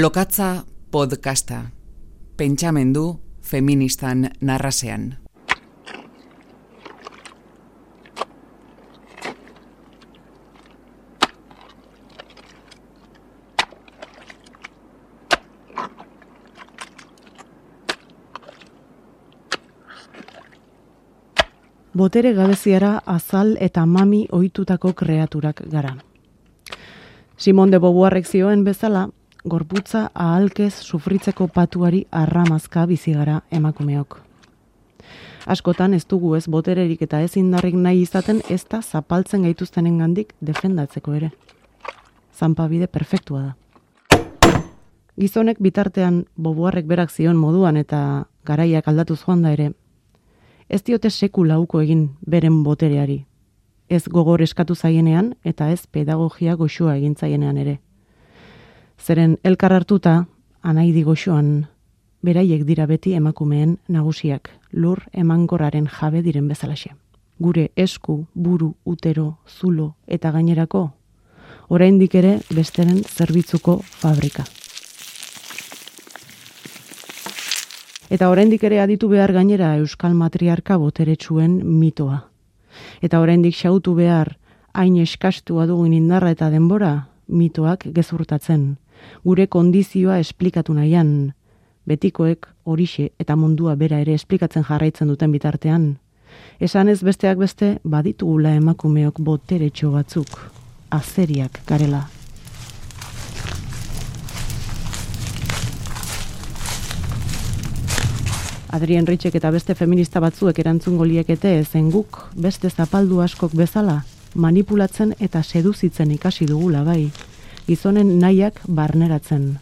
Lokatza podcasta. Pentsamendu feministan narrasean. Botere gabeziara azal eta mami ohitutako kreaturak gara. Simon de Beauvoirrek zioen bezala, gorputza ahalkez sufritzeko patuari arramazka bizigara emakumeok. Askotan ez dugu ez botererik eta ez indarrik nahi izaten ez da zapaltzen gaituztenen gandik defendatzeko ere. Zampabide perfektua da. Gizonek bitartean boboarrek berak zion moduan eta garaiak aldatu joan da ere, ez diote seku lauko egin beren botereari. Ez gogor eskatu zaienean eta ez pedagogia goxua egin zaienean ere. Zeren elkar hartuta, anaidi goxoan, beraiek dira beti emakumeen nagusiak, lur emankorraren jabe diren bezalaxe. Gure esku, buru, utero, zulo eta gainerako, oraindik ere besteren zerbitzuko fabrika. Eta oraindik ere aditu behar gainera Euskal Matriarka boteretsuen mitoa. Eta oraindik xautu behar hain eskastua dugun indarra eta denbora mitoak gezurtatzen, gure kondizioa esplikatu nahian, betikoek horixe eta mundua bera ere esplikatzen jarraitzen duten bitartean. Esan ez besteak beste, baditugula emakumeok boteretxo batzuk, azeriak garela. Adrien Ritxek eta beste feminista batzuek erantzun goliekete ezen guk beste zapaldu askok bezala manipulatzen eta seduzitzen ikasi dugula bai, gizonen nahiak barneratzen.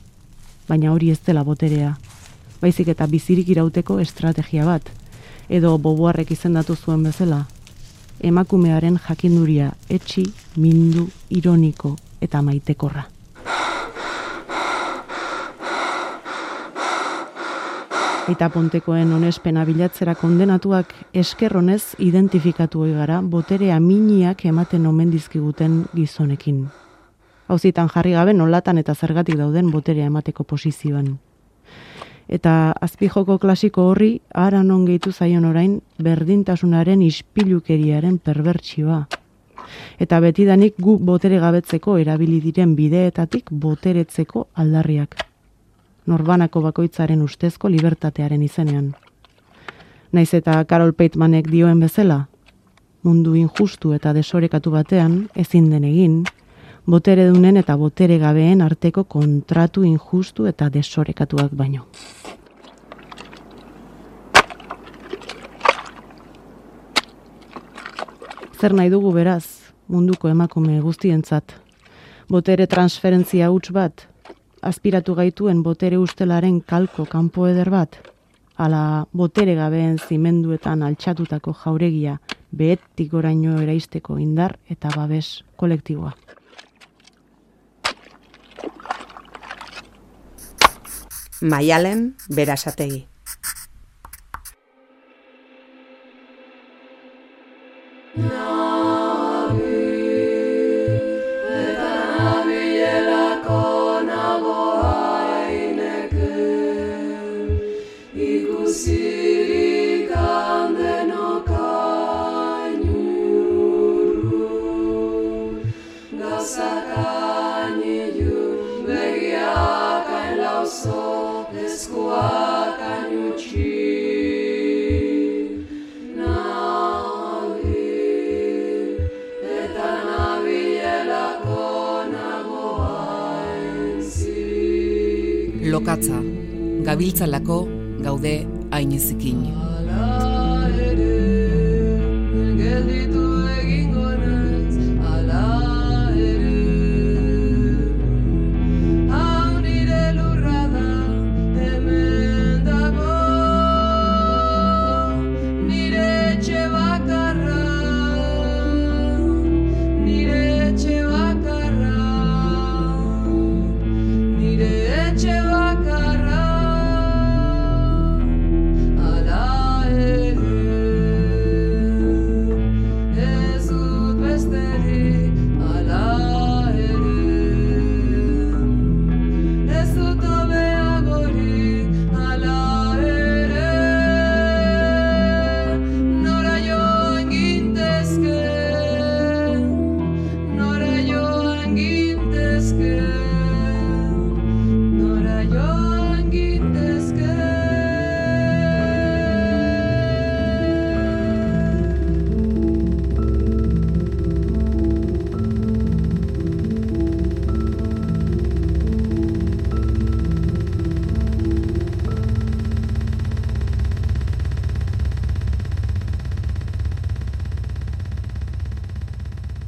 Baina hori ez dela boterea. Baizik eta bizirik irauteko estrategia bat. Edo boboarrek izendatu zuen bezala. Emakumearen jakinduria etxi, mindu, ironiko eta maitekorra. Eta pontekoen onespena bilatzera kondenatuak eskerronez identifikatu gara boterea miniak ematen omen dizkiguten gizonekin hauzitan jarri gabe nolatan eta zergatik dauden boterea emateko posizioan. Eta azpijoko klasiko horri, ara non gehitu zaion orain, berdintasunaren ispilukeriaren perbertsioa. Eta betidanik gu botere gabetzeko erabili diren bideetatik boteretzeko aldarriak. Norbanako bakoitzaren ustezko libertatearen izenean. Naiz eta Carol Peitmanek dioen bezala, mundu injustu eta desorekatu batean, ezin den egin, botere dunen eta botere gabeen arteko kontratu injustu eta desorekatuak baino. Zer nahi dugu beraz, munduko emakume guztientzat, botere transferentzia huts bat, aspiratu gaituen botere ustelaren kalko kanpo eder bat, ala botere gabeen zimenduetan altxatutako jauregia, behetik oraino eraisteko indar eta babes kolektiboa. Maialen Berasategi. Lokatza, gabiltzalako gaude ainezikin.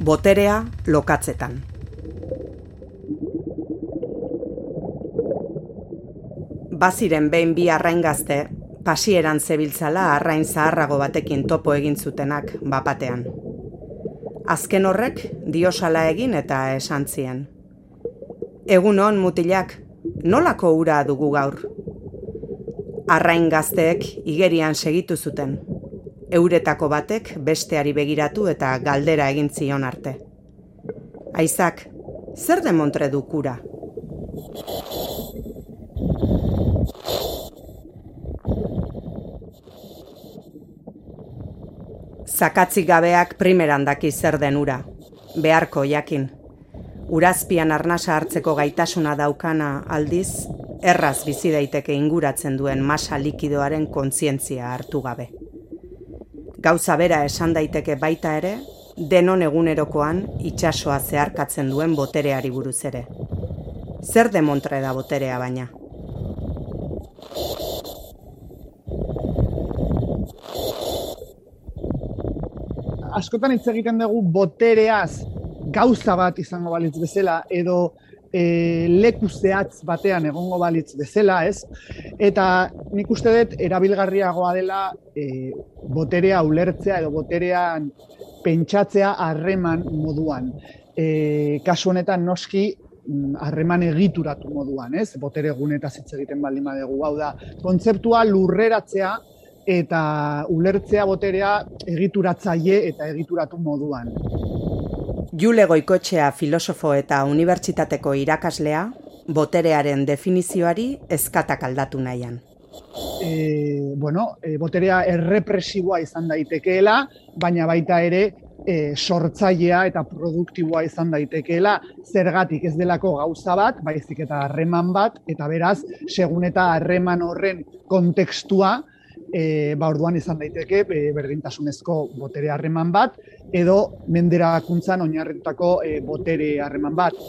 Boterea lokatzetan. Baziren behin bi arraingazte, pasieran zebiltzala arrain zaharrago batekin topo egin zutenak bapatean. Azken horrek diosala egin eta esan zien. Egun hon mutilak, nolako ura dugu gaur? Arrain gazteek igerian segitu zuten. Euretako batek besteari begiratu eta galdera egin zion arte. Aizak, zer demontre du kura? Zakatzik gabeak primeran daki zer den ura. Beharko jakin. Urazpian arnasa hartzeko gaitasuna daukana aldiz, erraz bizi daiteke inguratzen duen masa likidoaren kontzientzia hartu gabe. Gauza bera esan daiteke baita ere, denon egunerokoan itsasoa zeharkatzen duen botereari buruz ere. Zer demontre da boterea baina? askotan hitz egiten dugu botereaz gauza bat izango balitz bezala edo e, leku zehatz batean egongo balitz bezala, ez? Eta nik uste dut erabilgarriagoa dela e, boterea ulertzea edo boterean pentsatzea harreman moduan. E, kasu honetan noski mm, harreman egituratu moduan, ez? Botere guneta hitz egiten baldin badegu, hau da, kontzeptua lurreratzea eta ulertzea boterea egituratzaile eta egituratu moduan. Jule Goikotxea filosofo eta unibertsitateko irakaslea, boterearen definizioari ezkatak aldatu nahian. E, bueno, e, boterea errepresiboa izan daitekeela, baina baita ere e, sortzailea eta produktiboa izan daitekeela, zergatik ez delako gauza bat, baizik eta harreman bat, eta beraz, segun eta harreman horren kontekstua, e, ba orduan izan daiteke e, berdintasunezko botere harreman bat edo menderakuntzan oinarritutako e, botere harreman bat.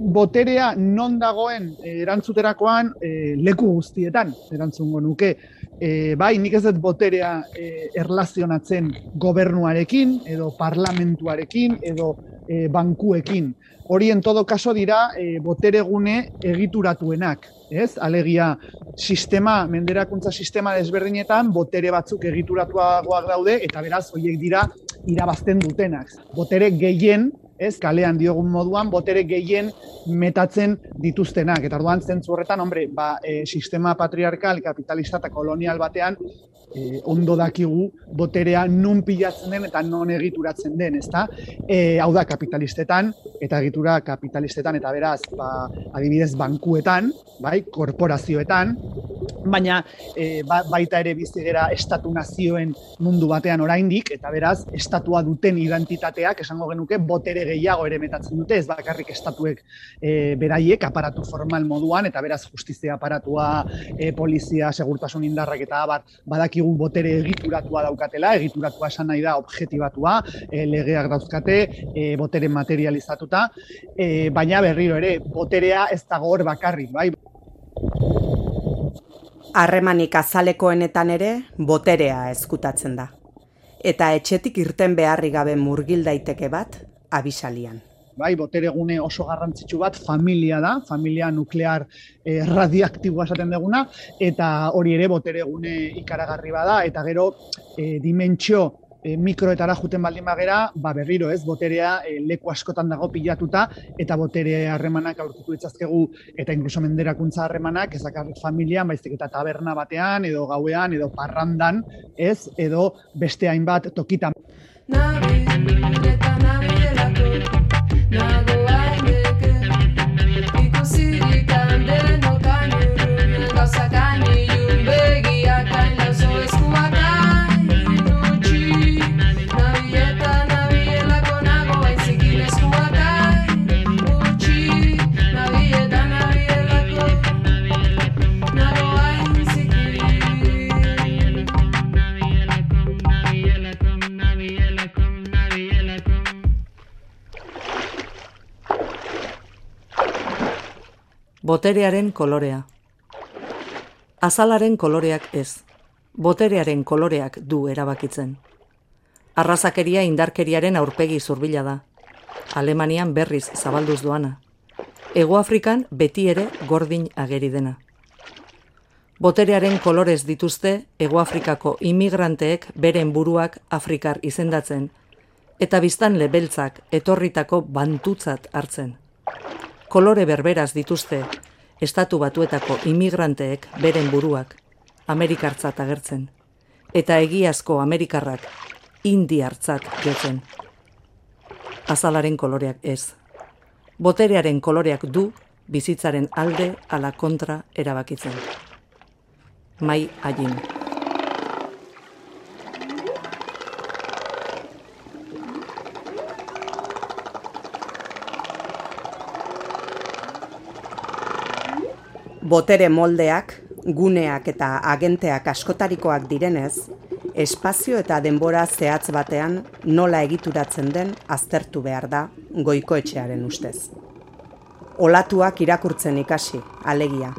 Boterea non dagoen e, erantzuterakoan e, leku guztietan erantzungo nuke. E, bai, nik ez dut boterea e, erlazionatzen gobernuarekin edo parlamentuarekin edo e, bankuekin. Hori en todo caso dira e, boteregune egituratuenak, ez? Alegia sistema, menderakuntza sistema desberdinetan botere batzuk egituratuagoak daude eta beraz hoiek dira irabazten dutenak. Botere gehien ez, kalean diogun moduan, botere gehien metatzen dituztenak. Eta orduan zentzu horretan, hombre, ba, e, sistema patriarkal, kapitalista eta kolonial batean, e, ondo dakigu boterea nun pilatzen den eta non egituratzen den, ezta? E, hau da kapitalistetan eta egitura kapitalistetan eta beraz, ba, adibidez bankuetan, bai, korporazioetan, baina e, ba, baita ere bizi gera estatu nazioen mundu batean oraindik eta beraz estatua duten identitateak esango genuke botere gehiago ere metatzen dute ez bakarrik estatuek e, beraiek aparatu formal moduan eta beraz justizia aparatua e, polizia segurtasun indarrak eta abar badakigu botere egituratua daukatela egituratua esan nahi da objektibatua e, legeak dauzkate e, botere materializatuta e, baina berriro ere boterea ez dago hor bakarrik bai Harremanik azalekoenetan ere boterea ezkutatzen da. Eta etxetik irten beharri gabe murgil daiteke bat abisalian. Bai, boteregune oso garrantzitsu bat familia da, familia nuklear eh, radioaktiboa esaten deguna, eta hori ere boteregune ikaragarri bada, eta gero eh, dimentsio e, mikroetara juten baldin bagera, ba berriro ez, boterea e, leku askotan dago pilatuta, eta botere harremanak aurkitu ditzazkegu, eta inkluso menderakuntza harremanak, ez familia, baizik eta taberna batean, edo gauean, edo parrandan, ez, edo beste hainbat tokitan. No. Boterearen kolorea. Azalaren koloreak ez. Boterearen koloreak du erabakitzen. Arrazakeria indarkeriaren aurpegi zurbila da. Alemanian berriz zabalduz doana. Ego Afrikan beti ere gordin ageri dena. Boterearen kolorez dituzte Ego Afrikako imigranteek beren buruak Afrikar izendatzen, eta biztan lebeltzak etorritako bantutzat hartzen. Kolore berberaz dituzte estatu batuetako imigranteek beren buruak Amerikartzat agertzen, eta egiazko Amerikarrak indiartzat jotzen. Azalaren koloreak ez. Boterearen koloreak du bizitzaren alde ala kontra erabakitzen. Mai hagin. Botere moldeak, guneak eta agenteak askotarikoak direnez, espazio eta denbora zehatz batean nola egituratzen den aztertu behar da goikoetxearen ustez. Olatuak irakurtzen ikasi, alegia,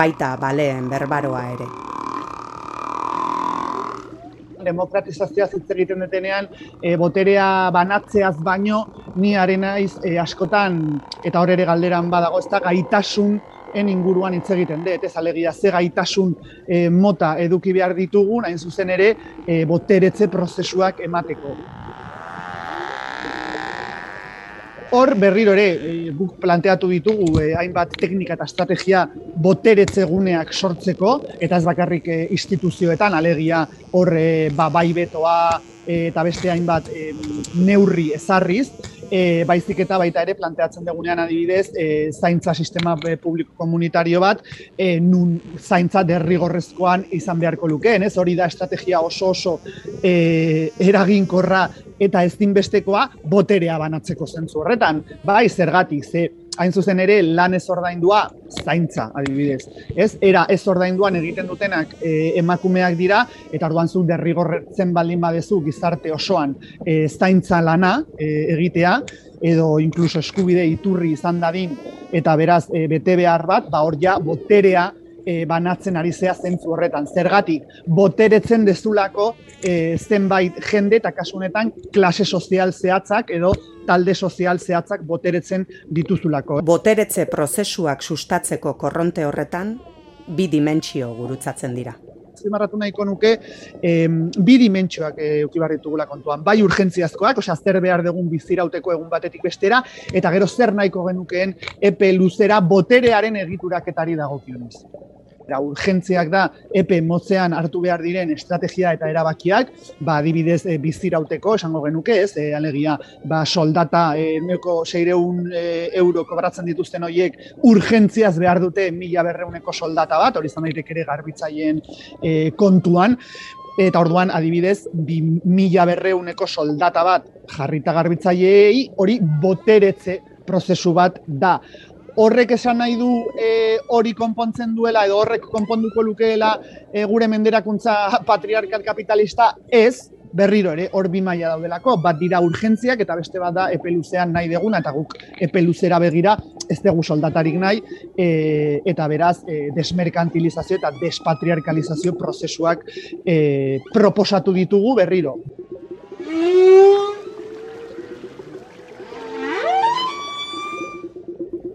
baita baleen berbaroa ere. demokratizazioa hitz egiten detenean, e, boterea banatzeaz baino, ni arenaiz e, askotan, eta hor ere galderan badago, ez da gaitasun en inguruan hitz egiten dut, ez alegia ze gaitasun e, mota eduki behar ditugun, hain zuzen ere, e, boteretze prozesuak emateko. Hor berriro ere, e, guk planteatu ditugu e, hainbat teknika eta estrategia boteretze guneak sortzeko, eta ez bakarrik e, instituzioetan, alegia hor e, ba, bai betoa, eta beste hainbat neurri ezarriz, e, baizik eta baita ere planteatzen dugunean adibidez e, zaintza sistema e, publiko komunitario bat e, nun zaintza derrigorrezkoan izan beharko lukeen, ez? Hori da estrategia oso oso e, eraginkorra eta ezinbestekoa boterea banatzeko zentzu horretan, bai zergatik, ze hain zuzen ere lan ez ordaindua zaintza, adibidez. Ez, era ez ordainduan egiten dutenak e, emakumeak dira, eta orduan zu derrigorretzen baldin badezu gizarte osoan e, zaintza lana e, egitea, edo inkluso eskubide iturri izan dadin, eta beraz e, bete behar bat, ba hor ja boterea e, banatzen ari zea zentzu horretan. Zergatik, boteretzen dezulako e, zenbait jende eta kasunetan klase sozial zehatzak edo talde sozial zehatzak boteretzen dituzulako. Boteretze prozesuak sustatzeko korronte horretan, bi dimentsio gurutzatzen dira. Zimarratu nahiko nuke, em, bi dimentsioak e, dugula kontuan. Bai urgentziazkoak, osea, zer behar dugun bizirauteko egun batetik bestera, eta gero zer nahiko genukeen epe luzera boterearen egituraketari dagokionez eta urgentziak da epe motzean hartu behar diren estrategia eta erabakiak, ba adibidez e, bizirauteko esango genuke, ez? E, alegia, ba soldata e, neko 600 e, euro kobratzen dituzten hoiek urgentziaz behar dute 1100eko soldata bat, hori izan daiteke ere garbitzaileen e, kontuan eta orduan adibidez bi mila berreuneko soldata bat jarrita garbitzaileei hori boteretze prozesu bat da horrek esan nahi du e, hori konpontzen duela edo horrek konponduko lukeela e, gure menderakuntza patriarkal kapitalista ez, berriro ere hor bi maila daudelako, bat dira urgentziak eta beste bat da epe luzean nahi deguna eta guk epe luzera begira ez dugu soldatarik nahi e, eta beraz e, desmerkantilizazio eta despatriarkalizazio prozesuak e, proposatu ditugu berriro.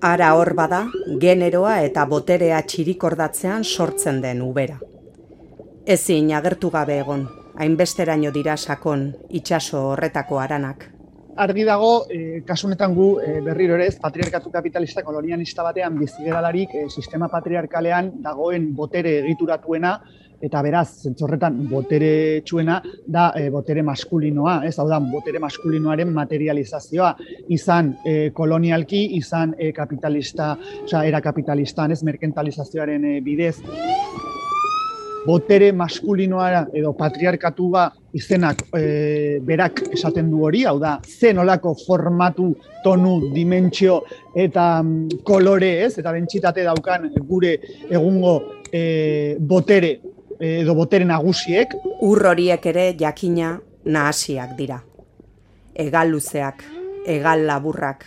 Ara hor bada, generoa eta boterea txirikordatzean sortzen den ubera. Ezin agertu gabe egon, hainbesteraino dira sakon itsaso horretako aranak. Argi dago, e, kasunetan gu e, berriro ere ez patriarkatu kapitalista kolonialista batean bizigedalarik e, sistema patriarkalean dagoen botere egituratuena eta beraz, zentzorretan, botere txuena da e, botere maskulinoa, ez? Hau da, botere maskulinoaren materializazioa, izan e, kolonialki, izan e, kapitalista, oza, era kapitalistan, ez? Merkentalizazioaren e, bidez. Botere maskulinoa edo patriarkatua izenak e, berak esaten du hori, hau da, zen olako formatu, tonu, dimentsio eta mm, kolore ez, eta bentxitate daukan gure egungo e, botere edo botere nagusiek. Ur horiek ere jakina nahasiak dira. Egal luzeak, egal laburrak,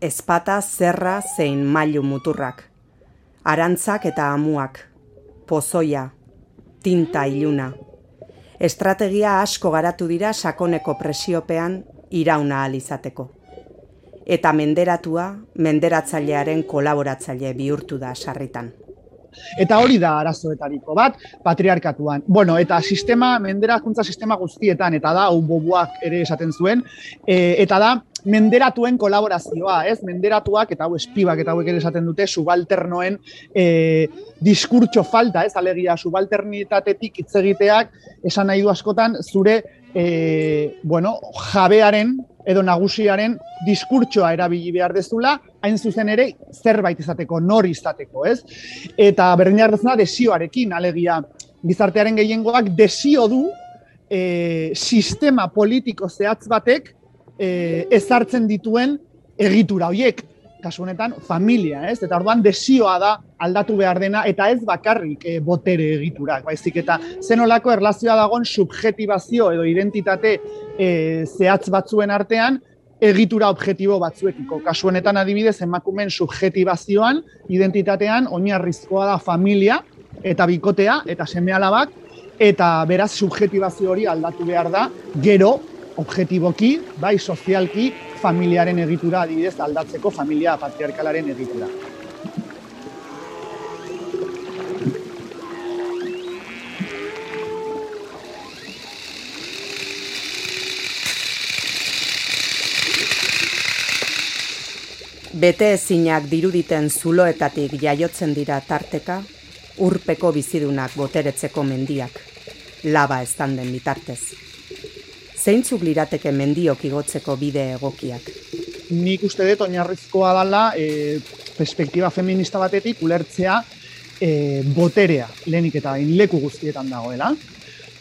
ezpata zerra zein mailu muturrak, arantzak eta amuak, pozoia, tinta iluna, Estrategia asko garatu dira sakoneko presiopean irauna alizateko. Eta menderatua, menderatzailearen kolaboratzaile bihurtu da sarritan. Eta hori da arazoetariko bat, patriarkatuan. Bueno, eta sistema, menderakuntza sistema guztietan, eta da, hau bobuak ere esaten zuen, e, eta da, menderatuen kolaborazioa, ez? Menderatuak, eta hau espibak eta hauek ere esaten dute, subalternoen e, diskurtso falta, ez? Alegia, subalternitatetik hitz egiteak, esan nahi du askotan, zure, e, bueno, jabearen, edo nagusiaren diskurtsoa erabili behar dezula, hain zuzen ere zerbait izateko, nor izateko, ez? Eta berdin da desioarekin, alegia, gizartearen gehiengoak desio du e, sistema politiko zehatz batek e, ezartzen dituen egitura hoiek, kasu honetan familia, ez? Eta orduan desioa da aldatu behar dena eta ez bakarrik e, botere egiturak, baizik eta zenolako erlazioa dagoen subjetibazio edo identitate e, zehatz batzuen artean egitura objektibo batzuekiko. Kasu honetan adibidez emakumen subjetibazioan, identitatean oinarrizkoa da familia eta bikotea eta semealabak eta beraz subjetibazio hori aldatu behar da gero objektiboki, bai sozialki, familiaren egitura adibidez aldatzeko familia patriarkalaren egitura. Bete ezinak diruditen zuloetatik jaiotzen dira tarteka, urpeko bizidunak boteretzeko mendiak, laba ez den bitartez zeintzuk lirateke mendiok igotzeko bide egokiak? Nik uste dut oinarrizkoa dela e, perspektiba feminista batetik ulertzea e, boterea lehenik eta leku guztietan dagoela.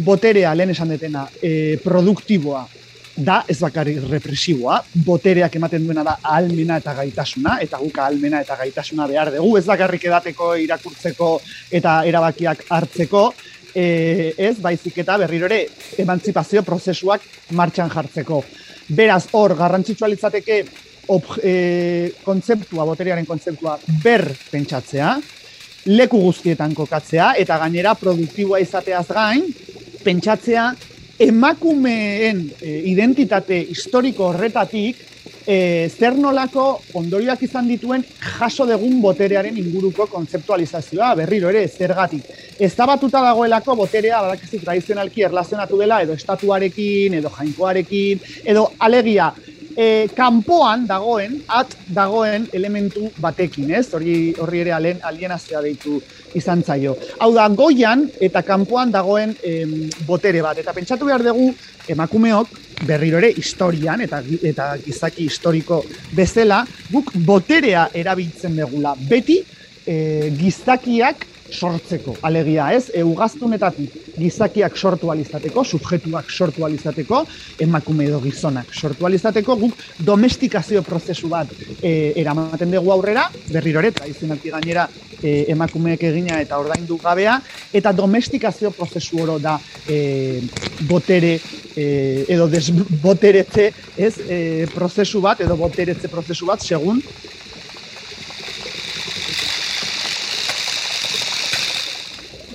Boterea lehen esan detena e, produktiboa da, ez bakarri represiboa, botereak ematen duena da ahalmena eta gaitasuna, eta guk ahalmena eta gaitasuna behar dugu, ez bakarrik edateko, irakurtzeko eta erabakiak hartzeko, e, ez baizik eta berriro ere emantzipazio prozesuak martxan jartzeko. Beraz, hor, garrantzitsua litzateke e, kontzeptua, boteriaren kontzeptua ber pentsatzea, leku guztietan kokatzea, eta gainera produktiboa izateaz gain, pentsatzea emakumeen e, identitate historiko horretatik e, zer nolako ondorioak izan dituen jaso degun boterearen inguruko kontzeptualizazioa, berriro ere, zergatik. Ez batuta dagoelako boterea, badakizu tradizionalki erlazionatu dela, edo estatuarekin, edo jainkoarekin, edo alegia, e, kanpoan dagoen, at dagoen elementu batekin, ez? Hori, horri ere alen, alienazioa deitu izan zaio. Hau da, goian eta kanpoan dagoen em, botere bat. Eta pentsatu behar dugu, emakumeok, berriro ere historian eta eta gizaki historiko bezala guk boterea erabiltzen degula beti e, gizakiak sortzeko. Alegia ez e, ugaztunetatik gizakiak sortu alizateko subjetuak sortu alizateko emakume edo gizonak sortu alizateko guk domestikazio prozesu bat e, eramaten dugu aurrera berriro ere tradizionalki gainera e, emakumeek egina eta ordaindu gabea eta domestikazio prozesu oro da e, botere e, edo desboteretze ez e, prozesu bat edo boteretze prozesu bat segun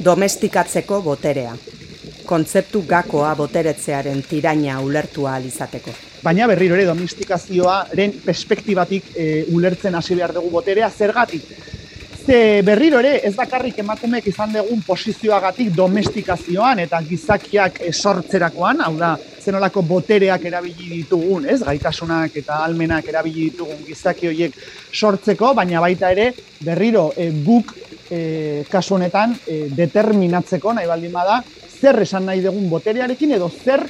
domestikatzeko boterea. Kontzeptu gakoa boteretzearen tiraina ulertua alizateko. Baina berriro ere domestikazioaren perspektibatik e, ulertzen hasi behar dugu boterea, zergatik? Ze berriro ere ez bakarrik emakumeek izan dugun posizioagatik domestikazioan eta gizakiak sortzerakoan, hau da, zenolako botereak erabili ditugun, ez? Gaitasunak eta almenak erabili ditugun gizaki horiek sortzeko, baina baita ere berriro e, guk e, kasu honetan e, determinatzeko nahi baldin bada zer esan nahi dugun boterearekin edo zer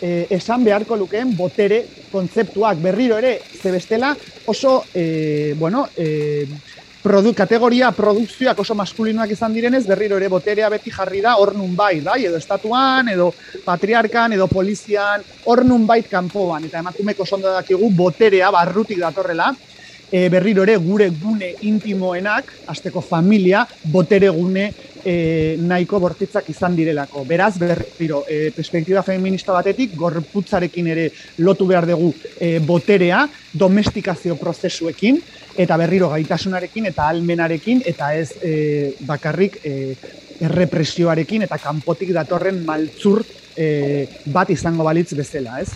e, esan beharko lukeen botere kontzeptuak. Berriro ere ze bestela oso e, bueno, e, produ, kategoria produkzioak oso maskulinoak izan direnez berriro ere boterea beti jarri da hor nun bai, edo estatuan, edo patriarkan, edo polizian, hor nun bait kanpoan, eta emakumeko sonda dakigu boterea barrutik datorrela, e, berriro ere gure gune intimoenak, azteko familia, botere gune e, nahiko bortitzak izan direlako. Beraz, berriro, e, perspektiba feminista batetik, gorputzarekin ere lotu behar dugu e, boterea, domestikazio prozesuekin, eta berriro gaitasunarekin eta almenarekin, eta ez e, bakarrik e, errepresioarekin eta kanpotik datorren maltzur e, bat izango balitz bezala, ez?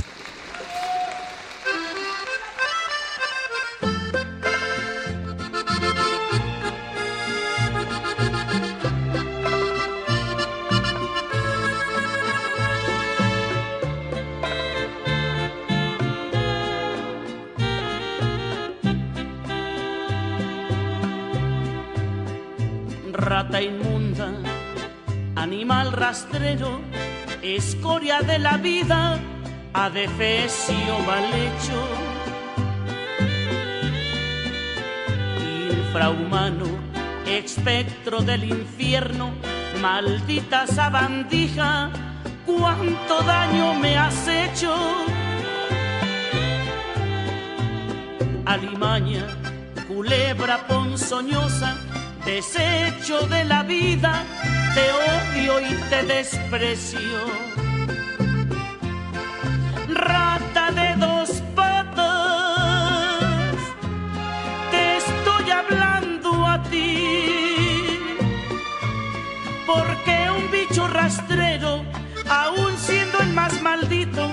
Inmunda, animal rastrero, escoria de la vida, adefesio mal hecho. Infrahumano, espectro del infierno, maldita sabandija, cuánto daño me has hecho. Alimaña, culebra ponzoñosa, desecho de la vida, te odio y te desprecio. Rata de dos patas, te estoy hablando a ti, porque un bicho rastrero, aun siendo el más maldito,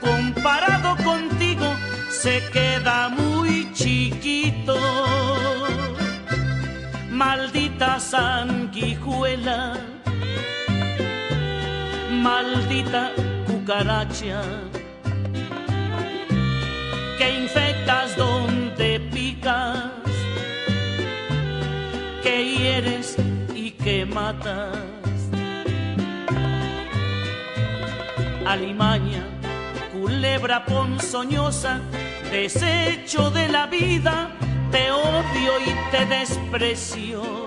comparado contigo, se queda muy chiquito maldita sanguijuela, maldita cucaracha, que infectas donde picas, que hieres y que matas. Alimaña, culebra ponzoñosa, desecho de la vida, te odio y te desprecio.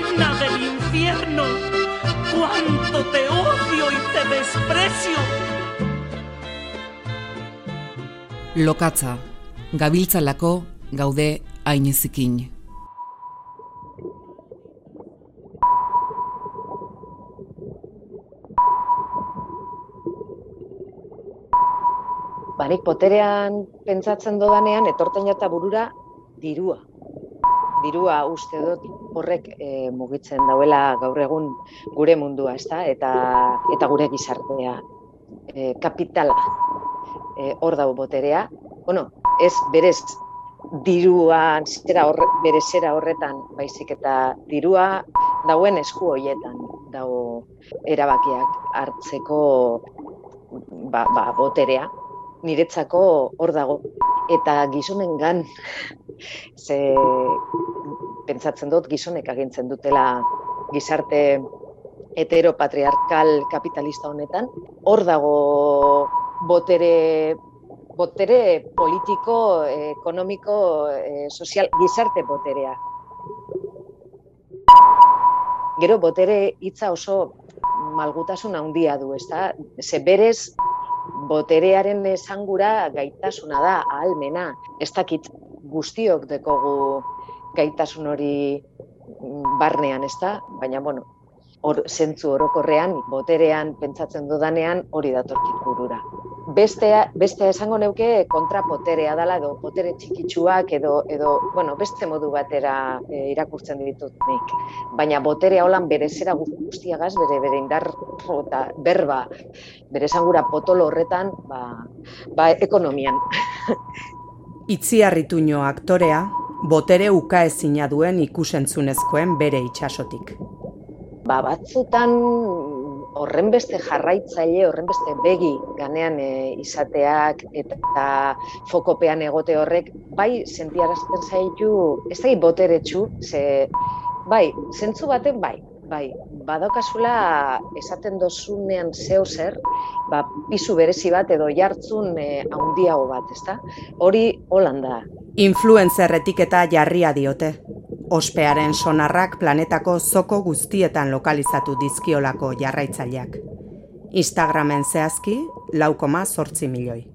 Llena del infierno, cuánto te odio y te desprecio. Lokatza, gabiltzalako gaude ainezikin. Banik poterean pentsatzen dodanean, etorten jata burura, dirua. Dirua uste dut horrek e, mugitzen dauela gaur egun gure mundua, ezta? Eta eta gure gizartea e, kapitala e, hor dago boterea. Bueno, ez berez diruan zera horre, bere zera horretan baizik eta dirua dauen esku hoietan dago erabakiak hartzeko ba, ba, boterea niretzako hor dago eta gizonengan ze pentsatzen dut gizonek agintzen dutela gizarte heteropatriarkal kapitalista honetan hor dago botere botere politiko, ekonomiko, e, sozial, gizarte boterea. Gero botere hitza oso malgutasun handia du, ezta? Ze berez boterearen esangura gaitasuna da, ahalmena. Ez dakit guztiok dekogu gaitasun hori barnean, ez da? Baina, bueno, hor, zentzu orokorrean, boterean pentsatzen dudanean hori datorkit burura. Bestea, bestea esango neuke kontrapoterea dela edo potere txikitsuak edo, edo bueno, beste modu batera e, irakurtzen ditut nik. Baina boterea holan bere zera guztiagaz, bere bere indar eta berba, bere esangura potolo horretan, ba, ba ekonomian. Itziarrituño aktorea, botere uka ezina duen ikusentzunezkoen bere itxasotik. Ba, batzutan horren beste jarraitzaile, horren beste begi ganean e, izateak eta fokopean egote horrek, bai sentiarazten zaitu, ez da boteretsu, ze, bai, zentzu baten bai, bai, badaukazula esaten dozunean zeo zer, ba, pisu berezi bat edo jartzun e, handiago bat, ezta? Hori holanda. Influencer etiketa jarria diote. Ospearen sonarrak planetako zoko guztietan lokalizatu dizkiolako jarraitzaileak. Instagramen zehazki, laukoma sortzi milioi.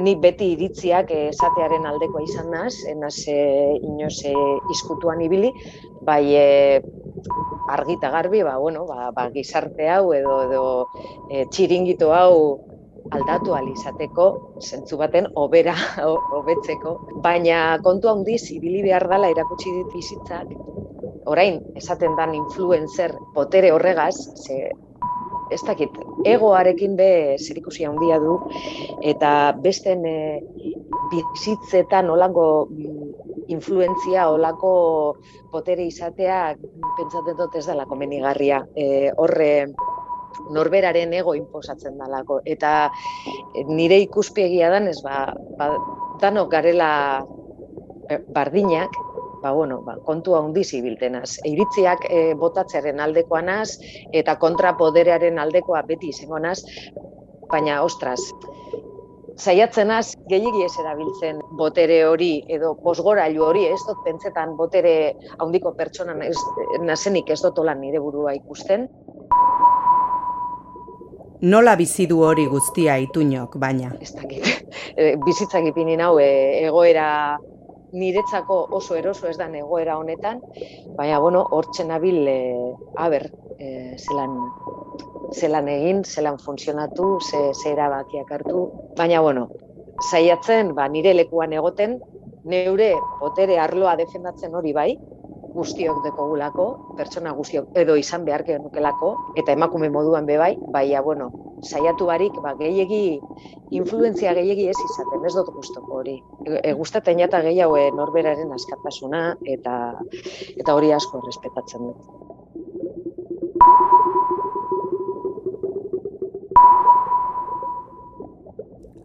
Ni beti iritziak esatearen aldekoa izan naz, enaz e, inoz e, izkutuan ibili, bai e, argita garbi, ba, bueno, ba, ba, gizarte hau edo, edo e, txiringito hau aldatu izateko, zentzu baten, obera, hobetzeko. Baina kontu handiz, ibili behar dela erakutsi dit bizitzak, orain, esaten dan influencer potere horregaz, ze ez dakit, egoarekin be zerikusia handia du, eta besten e, bizitzetan olango mm, influentzia, olako potere izatea, pentsatzen dut ez dela komenigarria. E, horre, norberaren ego inposatzen dalako. Eta nire ikuspegia danez, ba, ba, danok garela eh, bardinak, ba, bueno, ba, kontua handiz ibiltenaz. Eiritziak e, botatzearen aldekoanaz eta kontrapoderearen aldekoa beti izangonaz, baina ostras, saiatzenaz gehiegi ez erabiltzen botere hori edo posgorailu hori, ez dut pentsetan botere handiko pertsona ez, nazenik ez dut nire burua ikusten. Nola bizi du hori guztia ituñok, baina? Ez dakit. Eh, bizitzak ipini nau, e, egoera niretzako oso eroso ez da egoera honetan, baina, bueno, hortzen abil, e, aber, e, zelan, zelan egin, zelan funtzionatu, ze, ze erabakiak hartu, baina, bueno, saiatzen, ba, nire lekuan egoten, neure botere arloa defendatzen hori bai, guztiok dekogulako, pertsona guztiok edo izan behar genukelako, eta emakume moduan bebai, baina, bueno, saiatu barik, ba, gehiegi, influenzia gehiegi ez izaten, ez dut guztoko hori. E, e gustaten jata gehiago norberaren askatasuna, eta, eta hori asko respetatzen dut.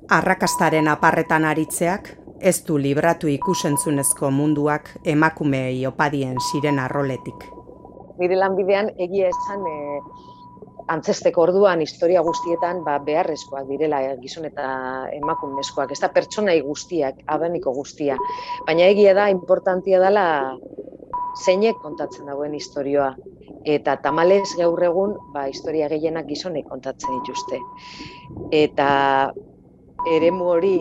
Arrakastaren aparretan aritzeak, ez du libratu ikusentzunezko munduak emakumeei opadien siren arroletik. Nire lanbidean egia esan e, antzesteko orduan historia guztietan ba, beharrezkoak direla e, gizon eta emakumezkoak, ez da pertsonai guztiak, abeniko guztia. Baina egia da, importantia dela zeinek kontatzen dagoen historioa. Eta tamalez gaur egun, ba, historia gehienak gizonek kontatzen dituzte. Eta eremu hori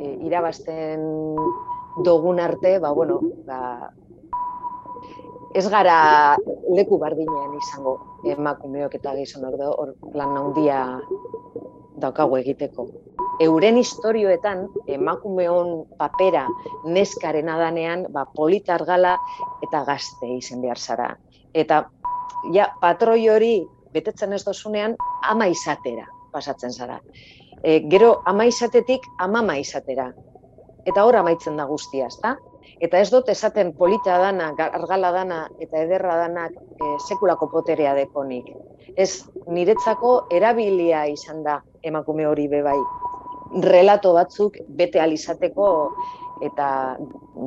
e, irabazten dogun arte, ba, bueno, ba, ez gara leku bardinean izango emakumeok eta gizonok da hor plan handia daukagu egiteko. Euren historioetan emakumeon papera neskaren adanean ba, politar gala eta gazte izen behar zara. Eta ja, patroi hori betetzen ez dozunean ama izatera pasatzen zara e, gero ama izatetik amama izatera. Eta hor amaitzen da guztia, ezta? Eta ez dut esaten polita dana, argala dana eta ederra danak e, sekulako poterea dekonik. Ez niretzako erabilia izan da emakume hori bebai. Relato batzuk bete alizateko eta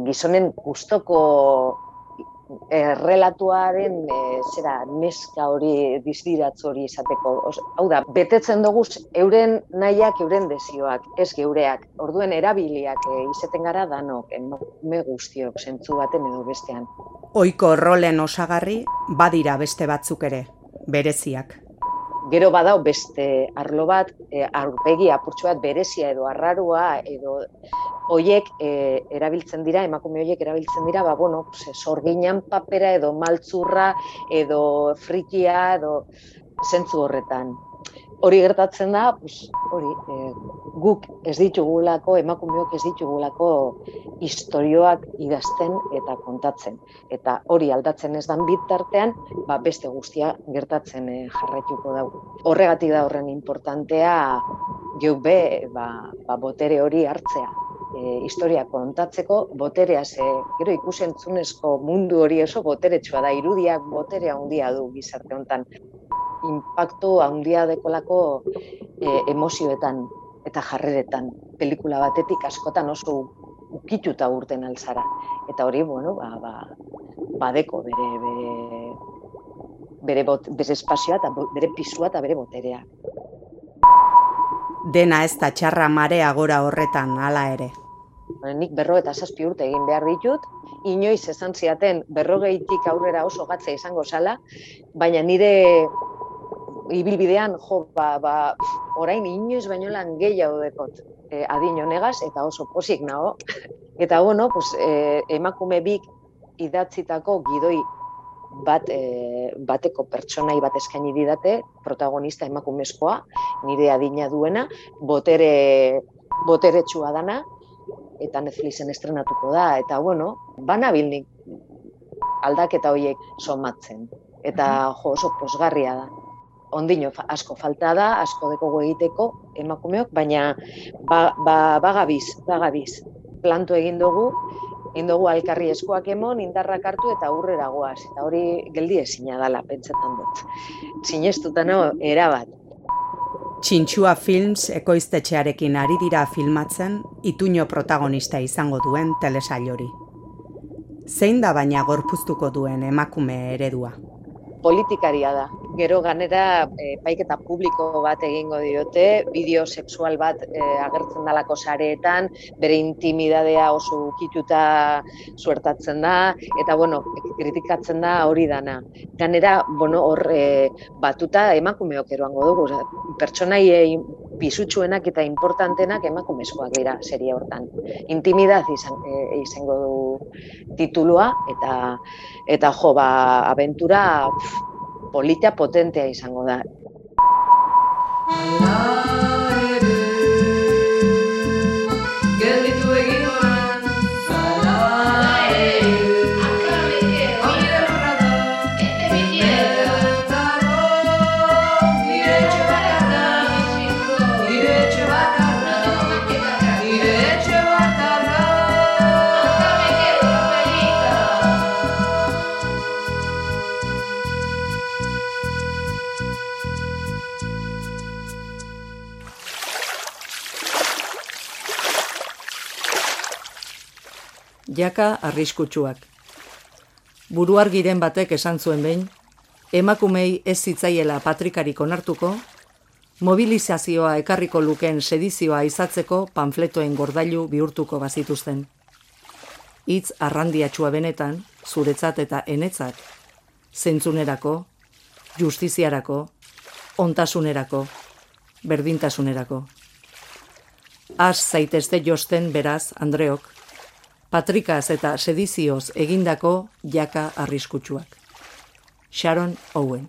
gizonen gustoko errelatuaren e, zera neska hori dizdiratz hori izateko. hau da, betetzen dugu euren nahiak, euren desioak, ez geureak. Orduen erabiliak e, izaten gara danok, me guztiok, zentzu baten edo bestean. Oiko rolen osagarri, badira beste batzuk ere, bereziak. Gero badau beste arlo bat, e, aurpegi apurtxo bat berezia edo arrarua edo hoiek e, erabiltzen dira, emakume hoiek erabiltzen dira, ba, bueno, sorginan papera edo maltzurra edo frikia edo zentzu horretan hori gertatzen da, pues, hori, e, guk ez ditugulako, emakumeok ez ditugulako istorioak idazten eta kontatzen. Eta hori aldatzen ez dan bitartean, ba, beste guztia gertatzen e, jarraituko dugu. Horregatik da horren importantea, geuk be, ba, ba, botere hori hartzea. E, historia kontatzeko boterea ze gero ikusentzunezko mundu hori oso boteretsua da irudiak boterea handia du gizarte hontan impacto handia dekolako e, emozioetan eta jarreretan. Pelikula batetik askotan oso ukituta urten alzara. Eta hori, bueno, ba, ba, badeko bere, bere, bere, bot, bere espazioa eta bere pisua eta bere boterea. Dena ez da txarra marea gora horretan, hala ere. Nik berro eta zazpi urte egin behar ditut, inoiz esan ziaten berrogeitik aurrera oso gatza izango zala, baina nire ibilbidean, jo, ba, ba, orain inoiz baino lan gehiago dekot e, adin honegaz, eta oso posik nago. Eta, bueno, pues, e, emakume bik idatzitako gidoi bat e, bateko pertsonai bat eskaini didate, protagonista emakumezkoa, nire adina duena, botere boteretsua dana eta Netflixen estrenatuko da eta bueno, banabilnik aldaketa horiek somatzen eta jo oso posgarria da. Ondino asko falta da, asko deko egiteko emakumeok, baina ba, ba, bagabiz, bagabiz. Planto egin dugu, egin dugu alkarri eskuak emon, indarrak hartu eta aurrera goaz. Eta hori geldi ezina dala, pentsetan dut. Sinestuta no, erabat. Txintxua Films ekoiztetxearekin ari dira filmatzen ituño protagonista izango duen telesail hori. Zein da baina gorpuztuko duen emakume eredua? Politikaria da, gero ganera e, paiketa publiko bat egingo diote, bideo sexual bat e, agertzen dalako sareetan, bere intimidadea oso ukituta suertatzen da, eta bueno, kritikatzen da hori dana. Ganera, bueno, hor e, batuta emakumeok eroango dugu, pertsonai pisutsuenak eta importantenak emakumezkoak dira serie hortan. Intimidad izan, e, izango du titulua, eta eta jo, ba, aventura polita potentea izango da. Jaka arriskutsuak. Buruargiren batek esan zuen behin, emakumei ez zitzaiela patrikarik onartuko, mobilizazioa ekarriko luken sedizioa izatzeko panfletoen gordailu bihurtuko bazituzten. Hitz arrandiatxua benetan, zuretzat eta enetzat, zentzunerako, justiziarako, ontasunerako, berdintasunerako. Az zaitezte josten beraz, Andreok, patrikaz eta sedizioz egindako jaka arriskutsuak. Sharon Owen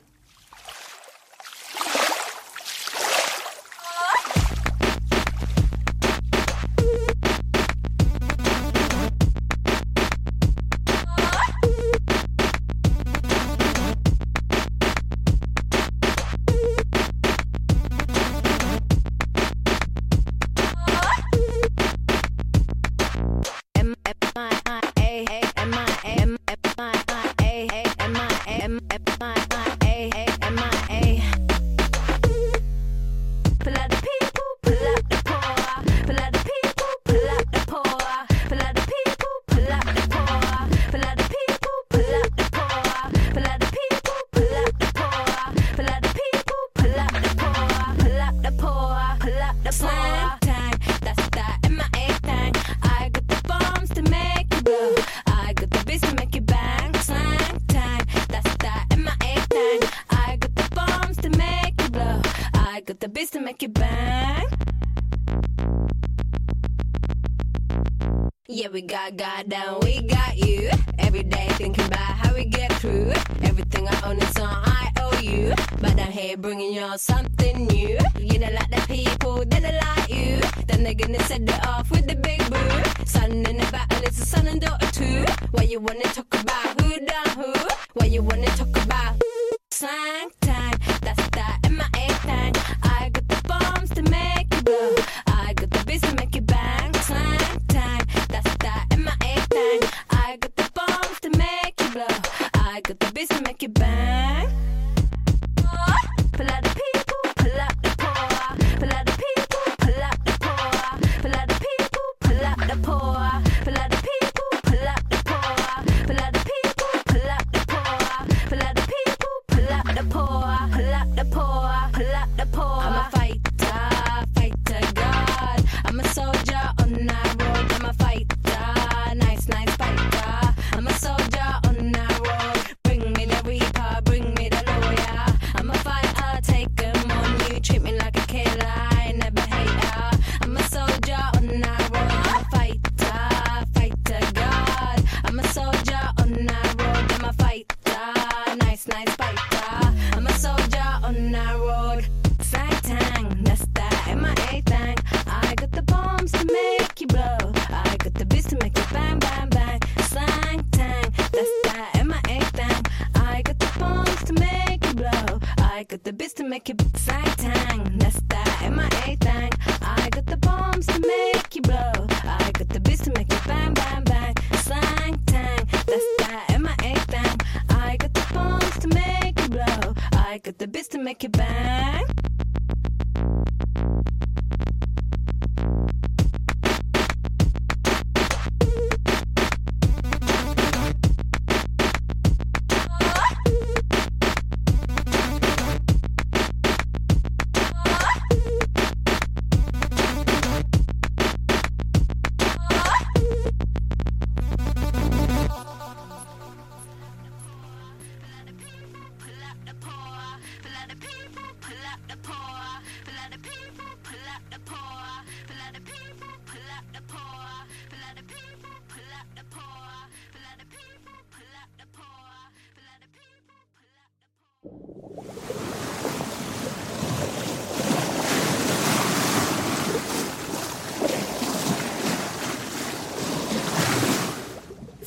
the.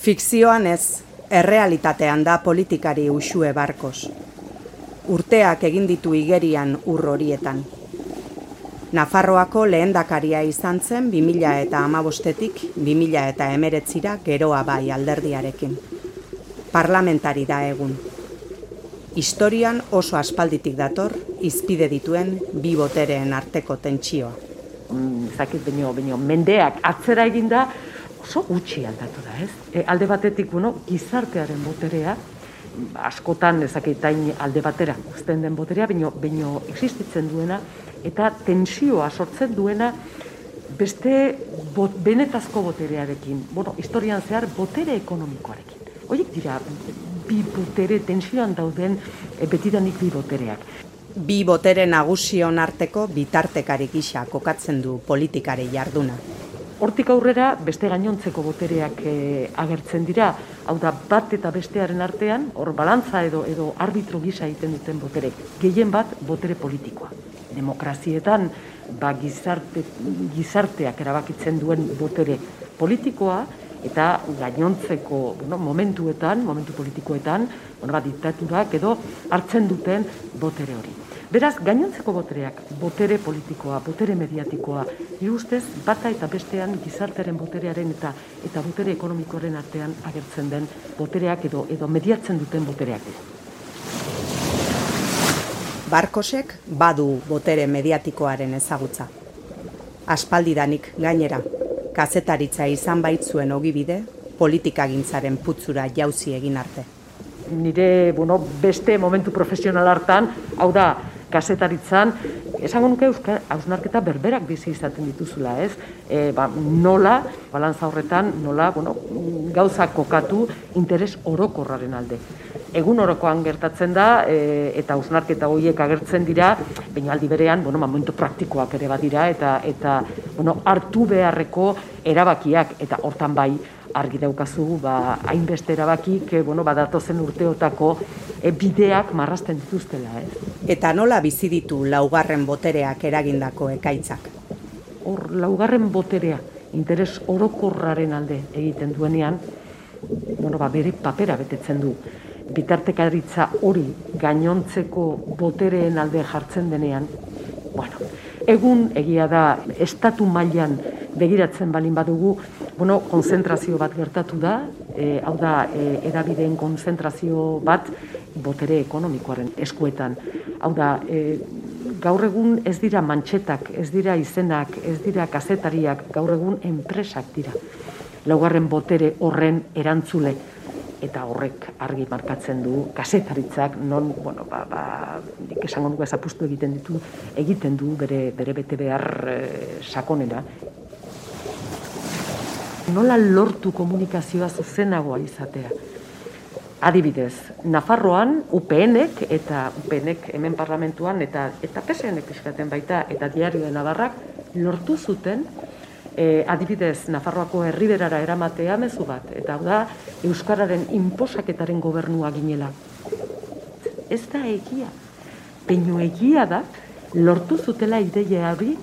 Fikzioan ez, errealitatean da politikari usue barkos. Urteak egin ditu igerian ur horietan. Nafarroako lehendakaria izan zen 2000 eta amabostetik 2000 eta emeretzira geroa bai alderdiarekin. Parlamentari da egun. Historian oso aspalditik dator, izpide dituen bi botereen arteko tentsioa. mm, zakit baino, baino mendeak atzera eginda oso gutxi aldatu da, ez? E, alde batetik, bueno, gizartearen boterea, askotan ezakitain alde batera uzten den boterea, baino, baino existitzen duena, eta tensioa sortzen duena beste bot, benetazko boterearekin, bueno, historian zehar botere ekonomikoarekin. Horiek dira, bi botere tensioan dauden e, betidanik bi botereak. Bi botere nagusion arteko bitartekari gisa kokatzen du politikari jarduna. Hortik aurrera beste gainontzeko botereak e, agertzen dira, hau da bat eta bestearen artean, hor balantza edo edo arbitro gisa egiten duten botere, gehien bat botere politikoa. Demokrazietan ba, gizarte, gizarteak erabakitzen duen botere politikoa eta gainontzeko bueno, momentuetan, momentu politikoetan, bueno, ba, diktaturak edo hartzen duten botere hori. Beraz, gainontzeko botereak, botere politikoa, botere mediatikoa, nire ustez, bata eta bestean gizartearen boterearen eta eta botere ekonomikoaren artean agertzen den botereak edo edo mediatzen duten botereak. dira. Barkosek badu botere mediatikoaren ezagutza. Aspaldidanik gainera, kazetaritza izan baitzuen ogibide, politikagintzaren putzura jauzi egin arte. Nire, bueno, beste momentu profesional hartan, hau da, kasetaritzan, esango nuke euska hausnarketa berberak bizi izaten dituzula, ez? E, ba, nola, balantza horretan, nola, bueno, gauza kokatu interes orokorraren alde. Egun orokoan gertatzen da, e, eta hausnarketa horiek agertzen dira, baina aldi berean, bueno, ba, momentu praktikoak ere badira, eta, eta bueno, hartu beharreko erabakiak, eta hortan bai, argi daukazu, ba, hainbeste erabakik, e, bueno, badatozen urteotako e, bideak marrasten dituztela, ez? Eta nola bizi ditu laugarren botereak eragindako ekaitzak. hor laugarren boterea interes orokorraren alde egiten duenean, bueno, ba, bere papera betetzen du. Bitartekaritza hori gainontzeko botereen alde jartzen denean, bueno, egun egia da estatu mailan begiratzen balin badugu, bueno, konzentrazio bat gertatu da, e, hau da, e, edabideen konzentrazio bat botere ekonomikoaren eskuetan. Hau da, e, gaur egun ez dira mantxetak, ez dira izenak, ez dira kazetariak, gaur egun enpresak dira. Laugarren botere horren erantzule eta horrek argi markatzen du kasetaritzak non, bueno, ba, ba, nik esango nuke zapustu egiten ditu, egiten du bere, bere bete behar e, sakonera. Nola lortu komunikazioa zuzenagoa izatea? Adibidez, Nafarroan UPNek eta UPNek hemen parlamentuan eta eta PSNek eskaten baita eta diarioen Navarrak lortu zuten e, adibidez Nafarroako herriberara eramatea mezu bat eta hau da euskararen inposaketaren gobernua ginela. Ez da egia. Peino egia da lortu zutela ideia hori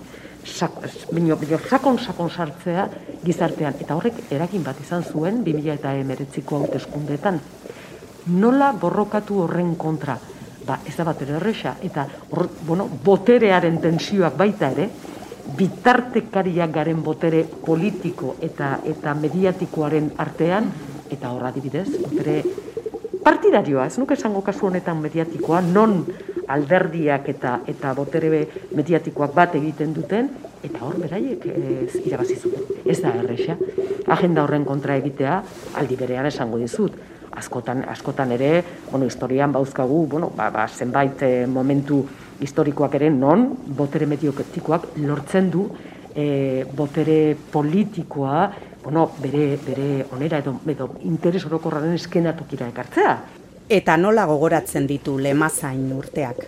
sak, baino, baino, sakon sakon sartzea gizartean. Eta horrek eragin bat izan zuen 2019ko hauteskundeetan. Nola borrokatu horren kontra. ba, ez da bat erresa, eta hor, bueno, boterearen tensioak baita ere, bitartekariak garen botere politiko eta eta mediatikoaren artean, eta horra adibidez, botere partidarioa, ez nuke esango kasu honetan mediatikoa, non alderdiak eta eta botere mediatikoak bat egiten duten, eta hor beraiek ez irabazi zuten. Ez da erresa. Agenda horren kontra egitea, aldi berean esango dizut. Askotan, askotan ere, bueno, historian bauzkagu, bueno, ba, ba, zenbait eh, momentu historikoak ere non botere medioketikoak lortzen du e, botere politikoa bueno, bere, bere onera edo, edo interes orokorraren eskenatokira ekartzea. Eta nola gogoratzen ditu lemazain urteak?